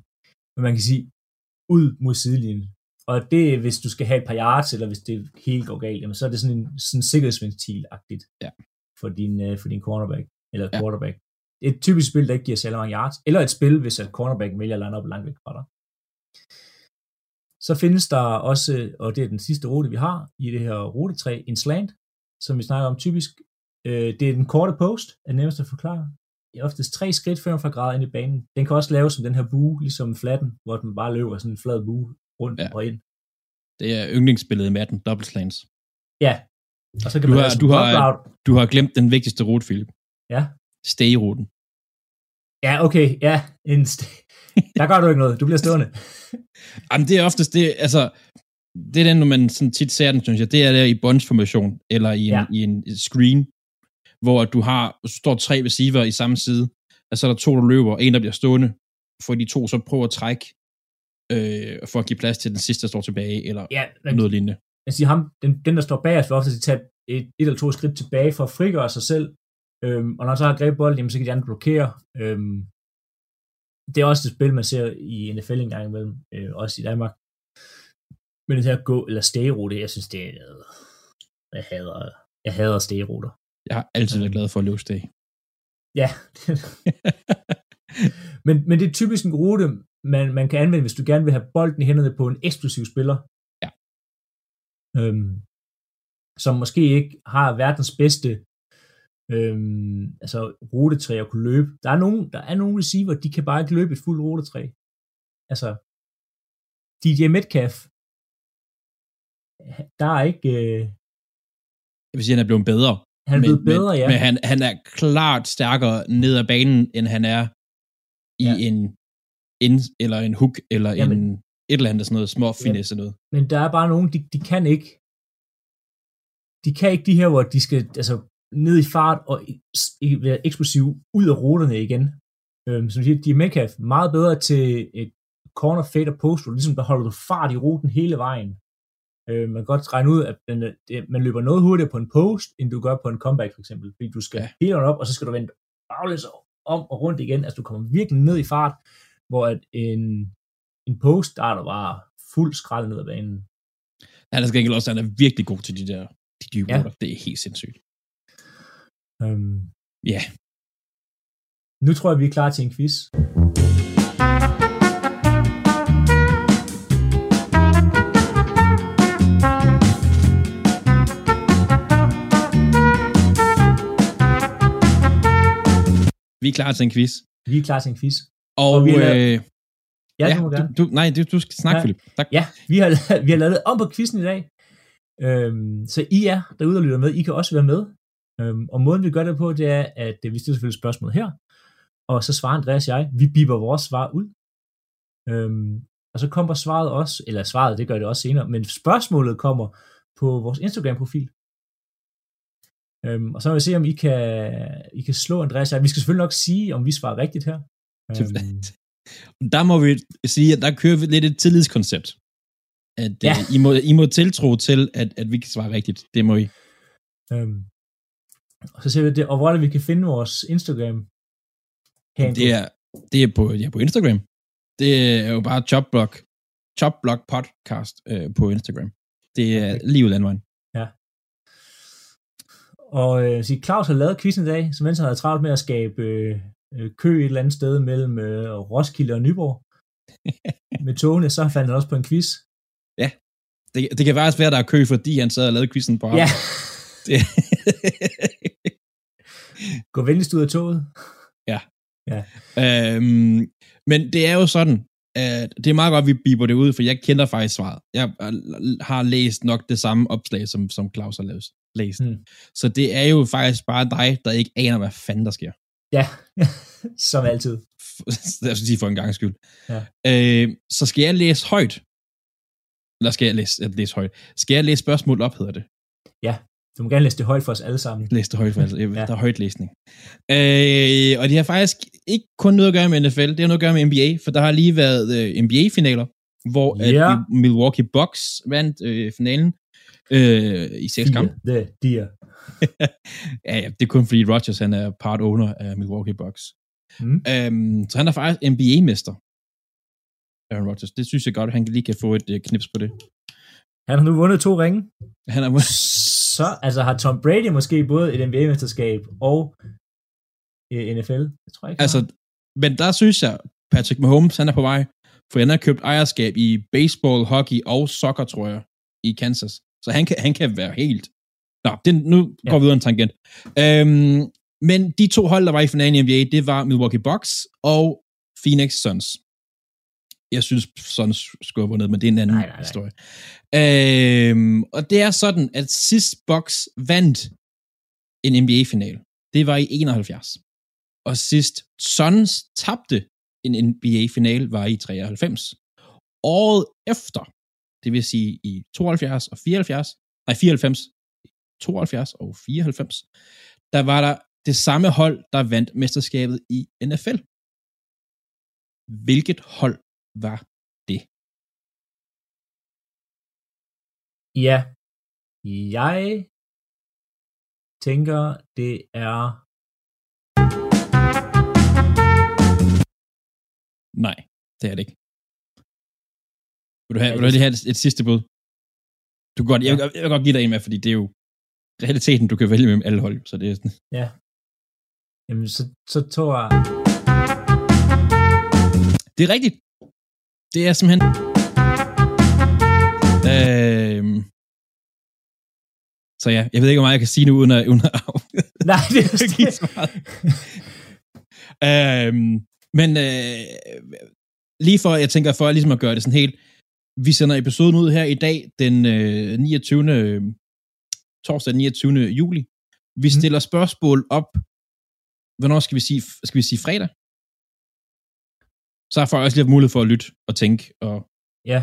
hvad man kan sige, ud mod sidelinjen. Og det hvis du skal have et par yards, eller hvis det helt går galt, jamen, så er det sådan en sådan sikkerhedsventil-agtigt Ja. for, din, øh, for din cornerback, eller Ja. quarterback. Et typisk spil, der ikke giver særlig mange yards, eller et spil, hvis at cornerbacken vælger at lande op langt væk fra dig. Så findes der også, og det er den sidste rute, vi har i det her rutetræ, en slant, som vi snakker om typisk. Øh, det er den korte post, er nemmest at forklare. Det er oftest tre skridt 45 grader ind i banen. Den kan også laves som den her bue, ligesom flatten, hvor den bare løber sådan en flad bue rundt Ja. og ind. Det er yndlingsspillet i Madden, double slants. Ja, og så kan Du man har- sådan du har-. Du har glemt den vigtigste rute, Philip. Ja. Stay-ruten. Ja, okay, ja. En st- der gør du ikke noget, du bliver stående. Jamen, det er oftest det, altså, det er den, når man sådan tit ser den, synes jeg, det er der i bunch-formation, eller i en, ja. i en screen, hvor du har, så står tre receiver i samme side, og så er der to, der løber, og en, der bliver stående, for de to så prøver at trække, øh, for at give plads til den sidste, der står tilbage, eller Ja, men noget lignende. jeg siger, ham, den, den der står bag os, vil ofte tage et, et eller to skridt tilbage for at frigøre sig selv. Øhm, og når han så har grebet bolden, jamen, så kan de andre blokere. Øhm, det er også et spil, man ser i NFL en gang imellem, øh, også i Danmark. Men det her gå eller stay-rute, jeg synes, det er... Jeg hader, jeg hader stay-ruter. Jeg har altid været glad for at løbe stay. Ja. men, men det er typisk en rute, man, man kan anvende, hvis du gerne vil have bolden i hænderne på en eksplosiv spiller. Ja. Øhm, som måske ikke har verdens bedste øhm, altså rutetræ at kunne løbe. Der er nogen, der er nogle receiver, de kan bare ikke løbe et fuldt rutetræ. Altså, DJ Metcalf, der er ikke, øh, Jeg vil sige, han er blevet bedre. han er blevet bedre, men, ja. Men han, han er klart stærkere ned ad banen, end han er i Ja. ja. en in, eller en hook, eller Jamen. en et eller andet sådan noget små finesse noget. Men der er bare nogen, de, de kan ikke, de kan ikke de her, hvor de skal, altså, ned i fart og være eksplosiv ud af ruterne igen. Øhm, som siger, de er Metcalf meget bedre til et corner fade og post, hvor ligesom der holder du fart i ruten hele vejen. Øh, man kan godt regne ud, at den, det, man løber noget hurtigere på en post, end du gør på en comeback for eksempel. Fordi du skal Ja. hele op, og så skal du vende baglæns om og rundt igen. Altså du kommer virkelig ned i fart, hvor at en, en post, der er der bare fuld skrald ned ad banen. Han er gengæld også, han er virkelig god til de der de dybe Ja. ja. Det er helt sindssygt. Øhm, Ja. Nu tror jeg, vi er klar til en quiz. Vi er klar til en quiz. Vi er klar til en quiz. Og, Og vi har øh, Ja, ja, du, du, nej, du, du skal snakke, Ja. Philip. Tak. Ja, vi har, vi har lavet om på quizzen i dag. Øhm, så I er derude og lytter med. I kan også være med. Øhm, og måden vi gør det på, det er, at øh, vi stiller selvfølgelig spørgsmål her. Og så svarer Andreas og jeg. Vi biber vores svar ud. Øhm, og så kommer svaret også, eller svaret, det gør det også senere, men spørgsmålet kommer på vores Instagram-profil. Øhm, og så vil vi se, om I kan, I kan slå Andreas og jeg. Vi skal selvfølgelig nok sige, om vi svarer rigtigt her. Øhm, Der må vi sige, at der kører vi lidt et tillidskoncept. At Ja. ja. I, må, I må tiltro til, at, at vi kan svare rigtigt. Det må I. Øhm, og så ser vi det, og hvor er det, vi kan finde vores Instagram handle. Det er, det er på, ja, på Instagram. Det er jo bare Chopblock, Chopblock podcast øh, på Instagram. Det er lige ud landvejen. Og øh, så Claus har lavet quizzen i dag, så mens han havde travlt med at skabe øh, øh, kø et eller andet sted mellem øh, Roskilde og Nyborg med togene, så fandt han også på en quiz. Det, det kan faktisk være, at der er kø, fordi han sad og lavede quizzen på ham. Ja, Det, gå venligst ud af toget. øhm, men det er jo sådan, at det er meget godt, at vi biber det ud, for jeg kender faktisk svaret. Jeg har læst nok det samme opslag, som, som Claus har læst. læst. Hmm. Så det er jo faktisk bare dig, der ikke aner, hvad fanden der sker. Ja, som altid. jeg skal sige for en gang skyld. Ja. Øh, så skal jeg læse højt. Eller skal jeg læse, jeg læse højt? Skal jeg læse spørgsmål op, hedder det? Du må gerne læse det højt for os alle sammen. Læse det højt, for altså. Ja. der er højt læsning. Øh, og det har faktisk ikke kun noget at gøre med NFL, det har noget at gøre med NBA, for der har lige været øh, NBA-finaler, hvor at Ja. Mi- Milwaukee Bucks vandt øh, finalen øh, i seks kampe. The deer. Ja, ja, det er kun fordi Rodgers han er part owner af Milwaukee Bucks. Mm. Øhm, så han er faktisk NBA-mester. Aaron Rodgers. Det synes jeg godt, at han lige kan få et øh, knips på det. Han har nu vundet to ringe. Han er, Så altså har Tom Brady måske både et NBA-mesterskab og øh, NFL. Det tror jeg ikke. altså, men der synes jeg, Patrick Mahomes, han er på vej. For han har købt ejerskab i baseball, hockey og soccer, tror jeg, i Kansas. Så han kan, han kan være helt... Nå, det, nu Ja. går vi ud af en tangent. Øhm, men de to hold, der var i finalen i NBA, det var Milwaukee Bucks og Phoenix Suns. Jeg synes, skulle have vundet, men det er en anden Nej, nej, nej. historie. Øhm, og det er sådan, at sidst Bucks vandt en NBA-final, det var i 71. Og sidst Suns tabte en NBA-final var i 93. Året efter, det vil sige i 72 og 74, nej 94, 72 og 94, der var der det samme hold, der vandt mesterskabet i NFL. Hvilket hold var det? Ja. Jeg tænker, det er... Nej, det er det ikke. Vil du have, vil du have et, et sidste bud? Du kan godt, jeg, vil- jeg vil godt give dig en med, fordi det er jo realiteten, du kan vælge mellem alle hold, så det er sådan. Ja. Jamen, så, så tror jeg... Det er rigtigt. Det er simpelthen... Øhm, så ja, jeg ved ikke, hvor meget jeg kan sige nu, uden at... Uden at Nej, det er give svaret. øhm, men øh, lige for, jeg tænker for ligesom at gøre det sådan helt, vi sender episoden ud her i dag, den øh, 29. øh, torsdag den 29. juli. Vi Mhm. stiller spørgsmål op, hvornår skal vi sige, skal vi sige fredag? Så har folk også lige haft mulighed for at lytte og tænke, og Ja,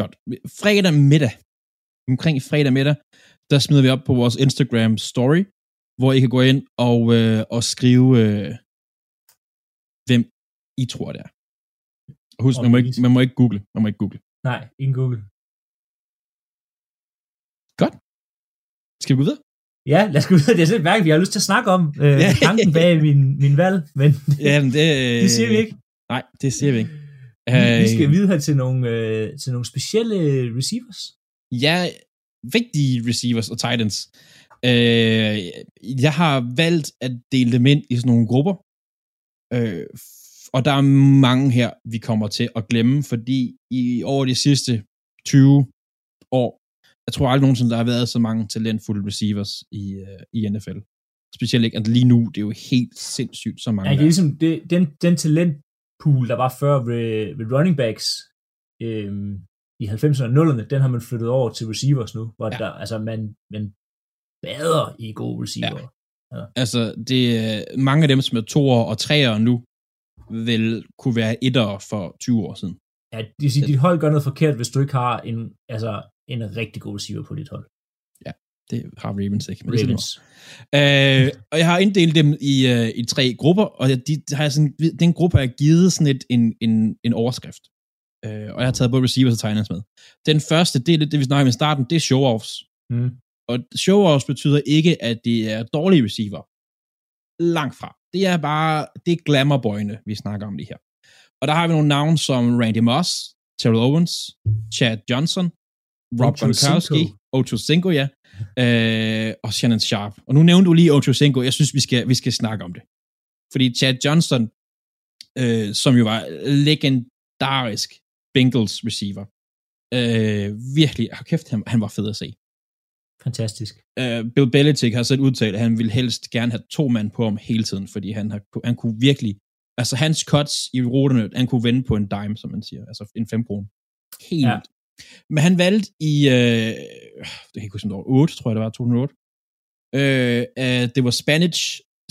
Godt. Fredag middag, omkring fredag middag, der smider vi op på vores Instagram story, hvor I kan gå ind og, øh, og skrive, øh, hvem I tror det er. Og husk, man må, ikke, man må ikke google. Man må ikke google. Nej, ingen Google. Skal vi gå videre? Ja, lad os gå videre. Det er sådan et vi har lyst til at snakke om. Øh, tanken bag min, min valg, men Ja, men det, det siger vi ikke. Nej, det siger vi ikke. Vi, vi skal Øh, videre til nogle, øh, til nogle specielle receivers. Ja, vigtige receivers og titans. Øh, jeg har valgt at dele dem ind i sådan nogle grupper. Øh, og der er mange her, vi kommer til at glemme, fordi i over de sidste 20 år, jeg tror aldrig nogensinde, der har været så mange talentfulde receivers i, øh, i NFL. Specielt ikke, at lige nu, det er jo helt sindssygt så mange. Ja, det er ligesom det, den, den talentpool, der var før ved, ved running backs øhm, i 90'erne og 0'erne, den har man flyttet over til receivers nu, hvor Ja. ja. der, altså man, man bader i gode receiver. Ja. Altså, det er mange af dem, som er toer og treer nu, vil kunne være etter for 20 år siden. ja det vil sige, dit hold gør noget forkert, hvis du ikke har en, altså, en rigtig god receiver på dit hold. Det har Ravens ikke. Men det Ravens. sådan, øh, og jeg har inddelt dem i, øh, i tre grupper, og de, de har jeg sådan, den gruppe har jeg givet sådan et, en, en, en overskrift. Øh, og jeg har taget både receivers og tegners med. Den første, det er det, det vi snakker om i starten, det er show-offs. Mm. Og show-offs betyder ikke, at det er dårlige receiver. Langt fra. Det er bare, det er glamourboyene, vi snakker om det her. Og der har vi nogle navne som Randy Moss, Terrell Owens, Chad Johnson, Rob Gronkowski. Ocho Cinco, ja, øh, og Shannon Sharp. Og nu nævnte du lige Ocho Cinco, jeg synes, vi skal, vi skal snakke om det. Fordi Chad Johnson, øh, som jo var legendarisk Bengals receiver, øh, virkelig, hold kæft, han, han var fed at se Fantastisk. uh, Bill Belichick har selv udtalt, at han ville helst gerne have to mand på ham hele tiden, fordi han, har, han kunne virkelig, altså hans cuts i ruterne, han kunne vende på en dime, som man siger, altså en 5 kroner. Helt Ja. Men han valgte i, øh, det kan ikke huske, om det var 8, tror jeg det var, 2008, øh, uh, det var Spanish,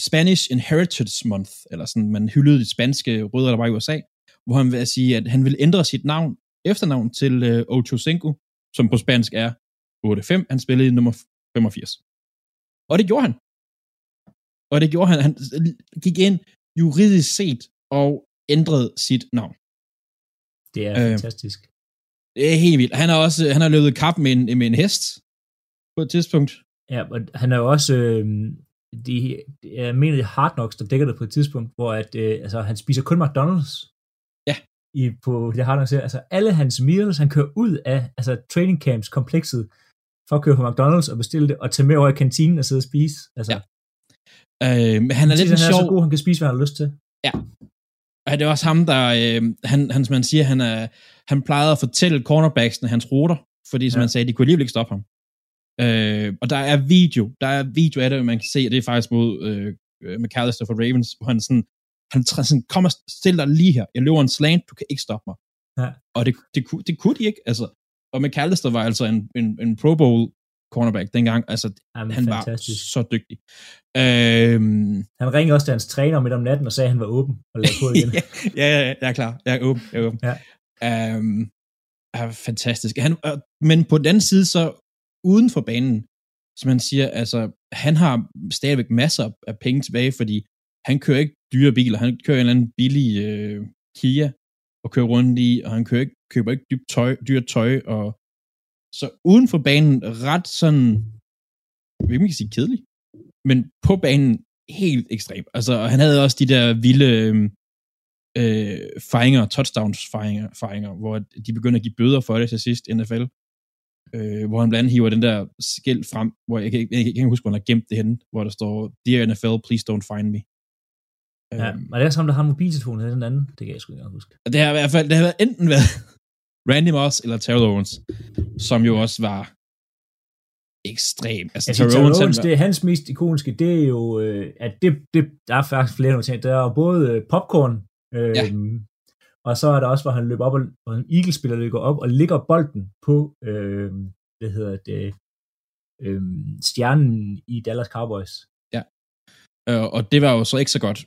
Spanish Inheritance Month, eller sådan, man hyldede de spanske rødder, der var i USA, hvor han vil sige, at han ville ændre sit navn, efternavn til øh, Ocho Cinco, som på spansk er 8-5. Han spillede i nummer 85. Og det gjorde han. Og det gjorde han. Han gik ind juridisk set og ændrede sit navn. Det er Øh, fantastisk. Det er helt vildt. Han har også han har løbet kap med en, med en hest på et tidspunkt. Ja, og han er jo også, øh, de, jeg mener det er Hard Knocks, der dækker det på et tidspunkt, hvor at, øh, altså, han spiser kun McDonald's. Ja. I, på det Hard Knocks her. Altså alle hans meals, han kører ud af altså, training camps komplekset, for at køre på McDonald's og bestille det, og tage med over i kantinen og sidde og spise. Altså, Ja. Øh, men han er lidt han er sjov... så god, han kan spise, hvad han har lyst til. Og det er også ham, der, øh, han, han, som man siger, han, er, han plejede at fortælle cornerbacksene hans ruter, fordi som Ja. han sagde, de kunne alligevel ikke stoppe ham. Øh, og der er video, der er video af det, man kan se, og det er faktisk mod øh, øh, McAllister for Ravens, hvor han sådan, han sådan, kommer stil dig lige her, jeg løber en slant, du kan ikke stoppe mig. Ja. Og det, det, kunne, det kunne de ikke, altså. Og McAllister var altså en, en, en Pro Bowl cornerback dengang, altså Jamen, han fantastisk. var så dygtig. Øhm, Han ringede også til hans træner midt om natten og sagde, at han var åben og lagde på igen. ja, ja, ja, jeg er klar. Jeg er åben. Jeg er åben. Ja. Um, er fantastisk. Han, øh, men på den anden side, så uden for banen, som man siger, altså, han har stadigvæk masser af penge tilbage, fordi han kører ikke dyre biler. Han kører en eller anden billig øh, Kia og kører rundt i, og han kører ikke, køber ikke dybt tøj, dyrt tøj. Og, så uden for banen, ret sådan, jeg ved ikke, sige kedelig, men på banen helt ekstrem. Altså, og han havde også de der vilde øh, øh, fejringer, touchdowns fejringer, fejringer, hvor de begynder at give bøder for det til sidst NFL. Øh, hvor han blandt andet hiver den der skilt frem, hvor jeg kan, ikke- jeg, kan ikke huske, hvor han har gemt det henne, hvor der står, Dear NFL, please don't find me. Ja, Øhm, og det er ham, der har en mobiltelefon, eller den anden. Det kan jeg sgu ikke huske. det har i hvert fald det har enten været Randy Moss eller Terrell Owens, som jo også var ekstrem. Altså, Altså, Terrell Owens, var- det er hans mest ikoniske, det er jo, øh, at det, det, der er faktisk flere ting. Der er både øh, popcorn, øh, Ja. og så er der også, hvor han løber op, og, hvor en Eagles-spiller løber op og ligger bolden på, øh, hvad hedder det, øh, stjernen i Dallas Cowboys. Øh, og det var jo så ikke så godt.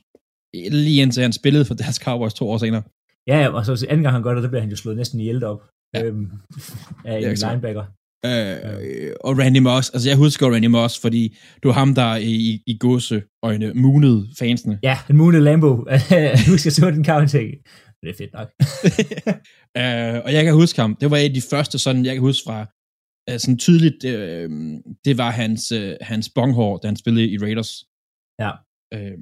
Lige indtil han spillede for deres Cowboys to år senere. Ja, ja, og så anden gang han gør det, der bliver han jo slået næsten ihjel op Ja. øhm, af en linebacker. Øh, og Randy Moss, altså jeg husker Randy Moss, fordi det var ham, der i, i, i gåseøjne munede fansene. Ja, en Mooney Lambo. jeg husker, jeg så den kamp og tænkte, det er fedt nok. øh, og jeg kan huske ham, det var et af de første sådan, jeg kan huske fra, øh, sådan tydeligt, øh, det var hans, øh, hans bonghår, da han spillede i Raiders. Ja. Øh,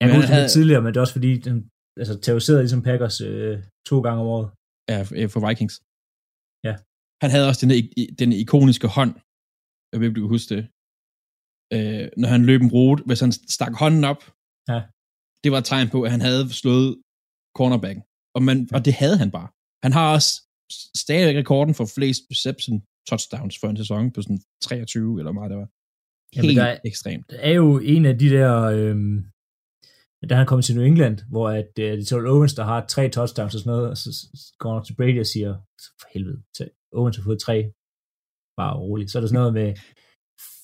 Jeg kan huske han det havde- tidligere, men det er også fordi, den altså, terroriserede ligesom Packers øh, to gange om året. ja, f- for Vikings. Ja. Han havde også den, den ikoniske hånd. Jeg ved ikke, du kan huske det. Øh, når han løb en rute, hvis han stak hånden op, Ja. det var et tegn på, at han havde slået cornerbacken. Og, man, og det havde han bare. Han har også stadig rekorden for flest reception touchdowns for en sæson på sådan 23, eller meget det var. Jamen, Helt der er- ekstremt. Der er jo en af de der, øh, da han kom til New England, hvor at, øh, det er Owens, der har tre touchdowns og sådan noget, og så går han op til Brady og siger, for helvede, så Owens har fået tre, bare roligt. Så er der sådan noget med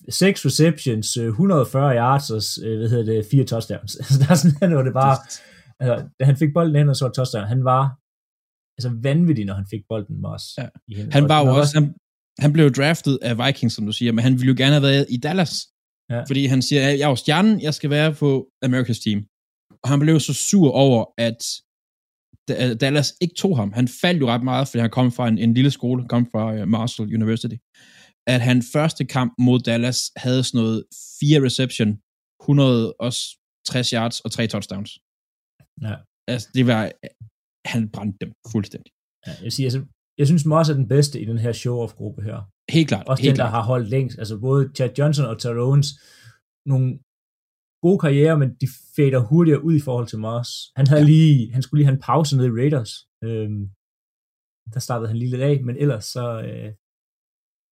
seks receptions, øh, 140 yards og øh, hvad hedder det, fire touchdowns. Altså, der er sådan, noget, det bare, altså, da han fik bolden hen og så touchdown, han var altså vanvittig, når han fik bolden med os. Ja. Han var jo også, han, han blev draftet af Vikings, som du siger, men han ville jo gerne have været i Dallas. Ja. Fordi han siger, jeg er jo stjernen, jeg skal være på America's team. Og han blev så sur over, at Da- Dallas ikke tog ham. Han faldt jo ret meget, fordi han kom fra en, en lille skole, han kom fra uh, Marshall University. At han første kamp mod Dallas havde sådan noget fire reception, 160 yards og tre touchdowns. Ja. Altså, det var, han brændte dem fuldstændig. Ja, jeg, siger, altså, jeg synes, Moss er den bedste i den her show-off-gruppe her. Helt klart. Også helt den, der klart. har holdt længst. Altså både Chad Johnson og Terrell Owens, nogle gode karrierer, men de fader hurtigere ud i forhold til Moss. Han, havde lige, han skulle lige have en pause nede i Raiders. Øhm, der startede han lige lidt af, men ellers så, øh,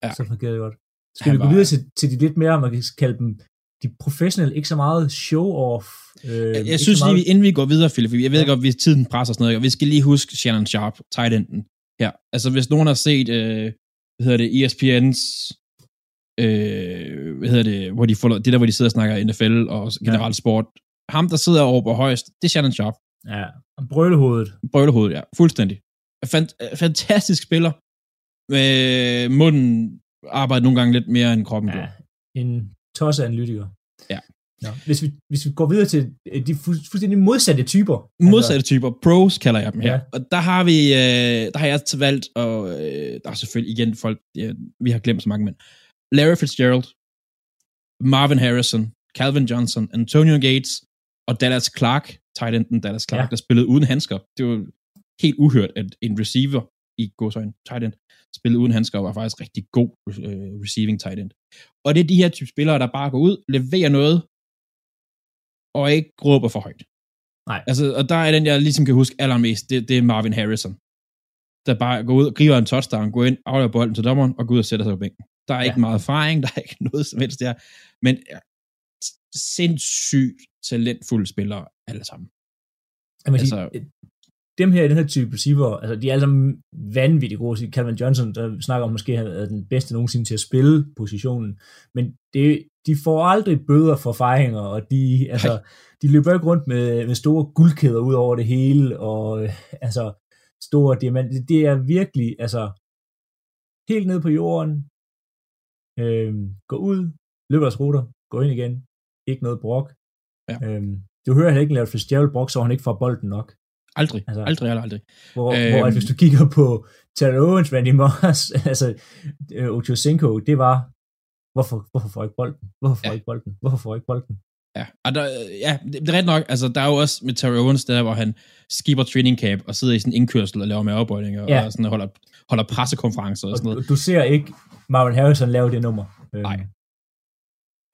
Ja. så fungerede det godt. Skal Han vi gå var- videre til, til de lidt mere, man kan kalde dem, de professionelle, ikke så meget show-off. Øh, Jeg, synes meget, lige, inden vi går videre, Philip, jeg ved Ja. godt, hvis tiden presser sådan noget, og vi skal lige huske Shannon Sharp, tight enden her. Altså, hvis nogen har set, øh, hvad hedder det, ESPN's, øh, hvad hedder det, hvor de får, det der, hvor de sidder og snakker NFL og generelt sport, ham, der sidder over på højst, det er Shannon Sharp. Ja, brølehovedet. Brølehovedet, ja, fuldstændig. Fant- fantastisk spiller. Øh, munden arbejder nogle gange lidt mere end kroppen Ja, gør. en tosse analytiker. Ja. Nå, hvis, vi, hvis vi går videre til øh, de fu- fuldstændig modsatte typer. Modsatte typer, pros kalder jeg dem her. Altså- Ja. Og der har vi, øh, der har jeg valgt, og øh, der er selvfølgelig igen folk, ja, vi har glemt så mange mænd. Larry Fitzgerald, Marvin Harrison, Calvin Johnson, Antonio Gates og Dallas Clark, tight enden Dallas Clark, Ja. der spillede uden handsker. Det var helt uhørt, at en receiver i godsøjne tight end spillede uden handsker og var faktisk rigtig god øh, receiving tight end. Og det er de her type spillere, der bare går ud, leverer noget, og ikke råber for højt. Nej. Altså, og der er den, jeg ligesom kan huske allermest, det, det er Marvin Harrison. Der bare går ud griber en touchdown, går ind, afleverer bolden til dommeren, og går ud og sætter sig på bænken. Der er Ja. ikke meget erfaring, der er ikke noget som helst der, men ja, sindssygt talentfulde spillere alle sammen. Jeg må sige, Altså- dem her den her type receiver, altså de er alle sammen vanvittigt gode. Så Calvin Johnson, der snakker om måske er den bedste nogensinde til at spille positionen, men det, de får aldrig bøder for fejringer, og de, altså, de løber ikke rundt med, med store guldkæder ud over det hele, og øh, altså store diamanter. Det, det er virkelig, altså helt ned på jorden, øh, gå ud, løber deres ruter, gå ind igen, ikke noget brok. Ja. Øh, du hører heller ikke Larry Fitzgerald brok, så han ikke får bolden nok. Aldrig, Altså- altså, aldrig, aldrig, aldrig. Hvor, Øhm. hvor at hvis du kigger på Terrell Owens, Randy Moss, altså øh, Ochocinco, det var, hvorfor, hvorfor får jeg ikke bolden? Hvorfor får jeg Ja. ikke bolden? Hvorfor får jeg ikke bolden? Ja, og der, ja det, det er ret nok. Altså, der er jo også med Terry Owens, der hvor han skipper training camp og sidder i sådan en indkørsel og laver maverbøjninger Ja. og sådan holder, holder pressekonferencer og Og sådan noget. du, du ser ikke Marvin Harrison lave det nummer. Øhm, Nej.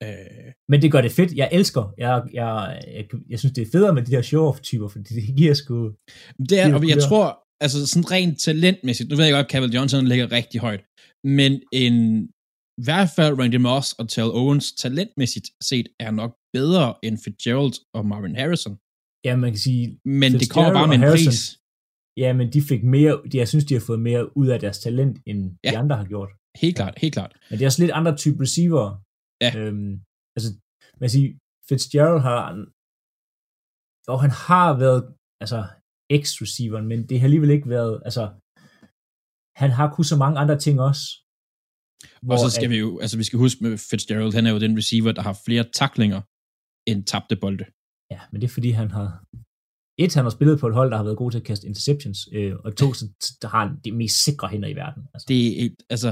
Øh, Men det gør det fedt. Jeg elsker. Jeg, jeg, jeg, jeg synes, det er federe med de der show-off-typer, fordi det giver sgu... Det er, Det og jeg tror, altså sådan rent talentmæssigt, nu ved jeg godt, at Calvin Johnson ligger rigtig højt, men en, i hvert fald Randy Moss og Terrell Owens talentmæssigt set er nok bedre end Fitzgerald og Marvin Harrison. Ja, man kan sige, Men det kommer bare med en Harrison, pris. ja, men de fik mere, de, jeg synes, de har fået mere ud af deres talent, end ja. de andre har gjort. Helt klart, helt klart. Men det er også lidt andre type receiver. Ja. Øhm, altså, man kan sige, Fitzgerald har, og han har været, altså, ex-receiveren, men det har alligevel ikke været, altså, han har kunnet så mange andre ting også. Og så skal vi jo, altså vi skal huske med Fitzgerald, han er jo den receiver, der har flere taklinger end tabte bolde. Ja, men det er fordi, han har... Et, han har spillet på et hold, der har været god til at kaste interceptions, øh, og to, så der har han de mest sikre hænder i verden. Altså. Det er et, altså,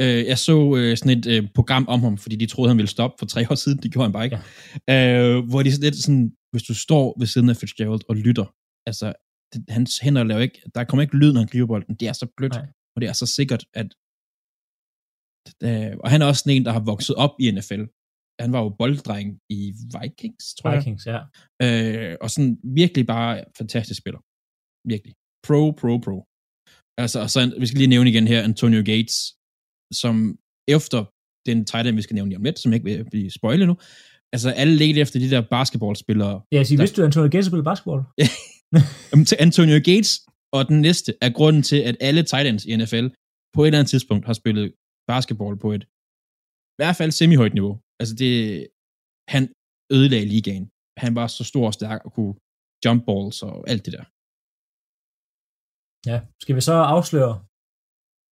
øh, jeg så øh, sådan et øh, program om ham, fordi de troede, han ville stoppe for tre år siden, det gjorde han bare ikke. Ja. Øh, hvor de sådan lidt sådan, hvis du står ved siden af Fitzgerald og lytter, altså, det, hans hænder laver ikke, der kommer ikke lyd, når han griber bolden, det er så blødt, Nej. og det er så sikkert, at øh, og han er også sådan en, der har vokset op i NFL, han var jo bolddreng i Vikings, tror Vikings, jeg. ja. Øh, og sådan virkelig bare fantastisk spiller. Virkelig. Pro, pro, pro. Altså, og så, vi skal lige nævne igen her, Antonio Gates, som efter den tight end, vi skal nævne lige om lidt, som ikke vil blive spoilet nu, altså alle ledte efter de der basketballspillere. Ja, så vidste du, at Antonio Gates spiller basketball? til Antonio Gates og den næste er grunden til, at alle tight ends i NFL på et eller andet tidspunkt har spillet basketball på et i hvert fald semi-højt niveau. Altså det, han ødelagde ligaen. Han var så stor og stærk og kunne jump balls og alt det der. Ja, skal vi så afsløre?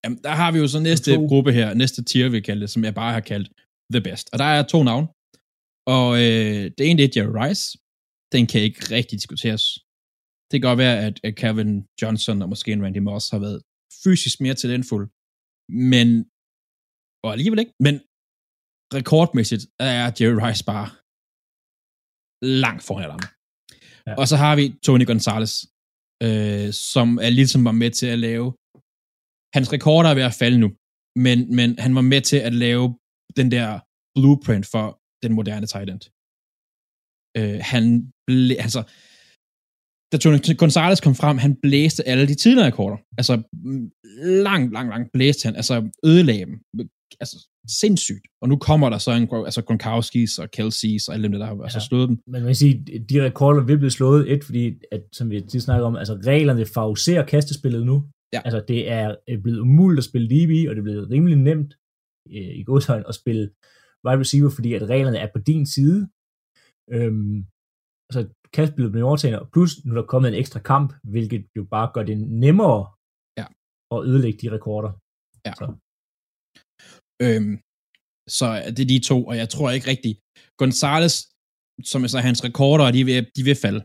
Jamen, der har vi jo så næste to. gruppe her, næste tier, vi kalder det, som jeg bare har kaldt The Best. Og der er to navne. Og øh, det ene det er Jerry Rice. Den kan ikke rigtig diskuteres. Det kan godt være, at, at Kevin Johnson og måske en Randy Moss har været fysisk mere talentfuld. Men, og alligevel ikke, men rekordmæssigt er Jerry Rice bare langt foran ham. Ja. Og så har vi Tony Gonzalez, øh, som er ligesom var med til at lave hans rekorder er ved at falde nu, men, men han var med til at lave den der blueprint for den moderne tight end. Øh, han ble, altså, da Tony Gonzalez kom frem, han blæste alle de tidligere rekorder. Altså, langt, langt, langt blæste han. Altså, ødelagde dem. Altså, sindssygt. Og nu kommer der så en, altså Gronkowski's og Kelsey's og alle dem, der har altså, ja. slået dem. Men man kan sige, de rekorder vil blive slået, et, fordi, at, som vi lige snakker om, altså reglerne favoriserer kastespillet nu. Ja. Altså det er blevet umuligt at spille DB, og det er blevet rimelig nemt øh, i godsøjne at spille wide receiver, fordi at reglerne er på din side. Øhm, altså kastspillet bliver overtaget, og plus nu er der kommet en ekstra kamp, hvilket jo bare gør det nemmere ja. at ødelægge de rekorder. Ja. Så. Øhm, så det er de to, og jeg tror ikke rigtigt. Gonzales, som er så hans rekorder, de vil, de vil falde,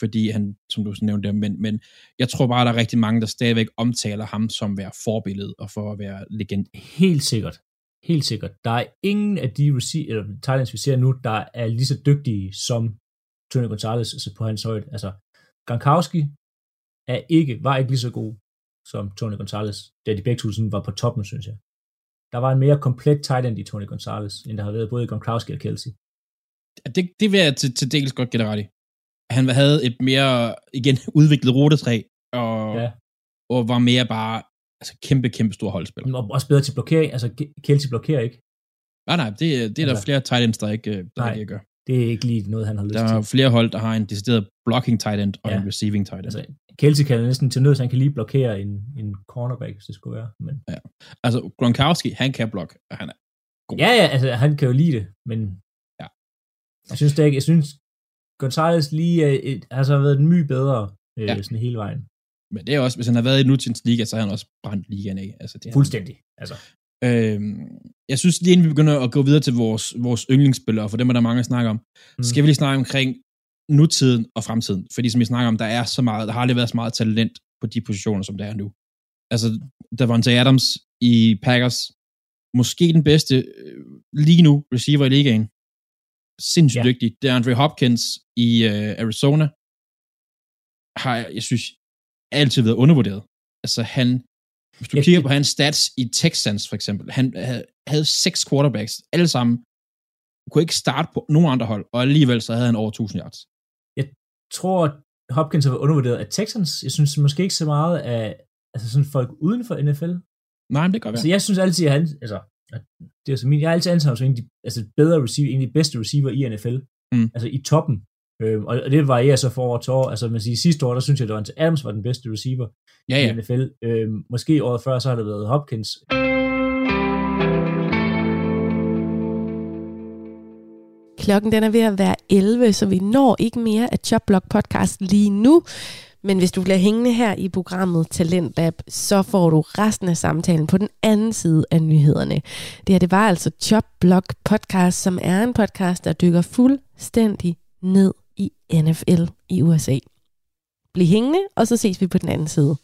fordi han, som du nævnte, men, men jeg tror bare, der er rigtig mange, der stadigvæk omtaler ham som være forbillede og for at være legend. Helt sikkert. Helt sikkert. Der er ingen af de eller Thailands, vi ser nu, der er lige så dygtige som Tony Gonzalez altså på hans højde. Altså, Gronkowski er ikke, var ikke lige så god som Tony Gonzalez, da de begge to var på toppen, synes jeg der var en mere komplet tight end i Tony Gonzalez, end der har været både i Gronkowski og Kelsey. Det, det vil jeg til, til dels godt gætte ret i. Han havde et mere, igen, udviklet rutetræ, og, ja. og var mere bare altså, kæmpe, kæmpe stor holdspiller. Og også bedre til blokering, altså Kelsey blokerer ikke. Nej, nej, det, det er altså, der flere tight ends, der ikke, der nej, ikke gør. Det er ikke lige noget, han har lyst til. Der er flere hold, der har en decideret blocking tight end og ja. en receiving tight end. Altså, Kelsey kan næsten til nød, så han kan lige blokere en, en cornerback, hvis det skulle være. Men... Ja. Altså, Gronkowski, han kan blokke, og han er god. Ja, ja, altså, han kan jo lide det, men ja. jeg synes det ikke, jeg synes, Gonzalez lige er et, har været my bedre øh, ja. sådan hele vejen. Men det er også, hvis han har været i nutidens liga, så har han også brændt ligaen af. Altså, det Fuldstændig. Altså. Øhm, jeg synes lige inden vi begynder at gå videre til vores, vores yndlingsspillere, for dem er der mange at snakke om, mm. skal vi lige snakke omkring nutiden og fremtiden. Fordi som vi snakker om, der er så meget, der har aldrig været så meget talent på de positioner, som det er nu. Altså, Davante Adams i Packers, måske den bedste øh, lige nu receiver i ligaen. Sindssygt ja. dygtig. Det er Andre Hopkins i uh, Arizona. Har, jeg synes, altid været undervurderet. Altså, han, hvis du ja, kigger på hans stats i Texans for eksempel, han havde, havde seks quarterbacks, alle sammen kunne ikke starte på nogen andre hold, og alligevel så havde han over 1000 yards tror, at Hopkins har undervurderet af Texans. Jeg synes måske ikke så meget af altså sådan folk uden for NFL. Nej, men det kan være. Så jeg synes altid, at han, altså, det er så min, jeg har altid antaget ham som en af de altså, bedre receiver, en af de bedste receiver i NFL. Mm. Altså i toppen. Øhm, og, og, det varierer så for år til år. Altså man siger, sidste år, der synes jeg, at Adams var den bedste receiver ja, ja. i NFL. Øhm, måske året før, så har det været Klokken den er ved at være 11, så vi når ikke mere af Chopblock podcast lige nu. Men hvis du bliver hængende her i programmet Talentlab, så får du resten af samtalen på den anden side af nyhederne. Det her det var altså Chopblock podcast, som er en podcast, der dykker fuldstændig ned i NFL i USA. Bliv hængende, og så ses vi på den anden side.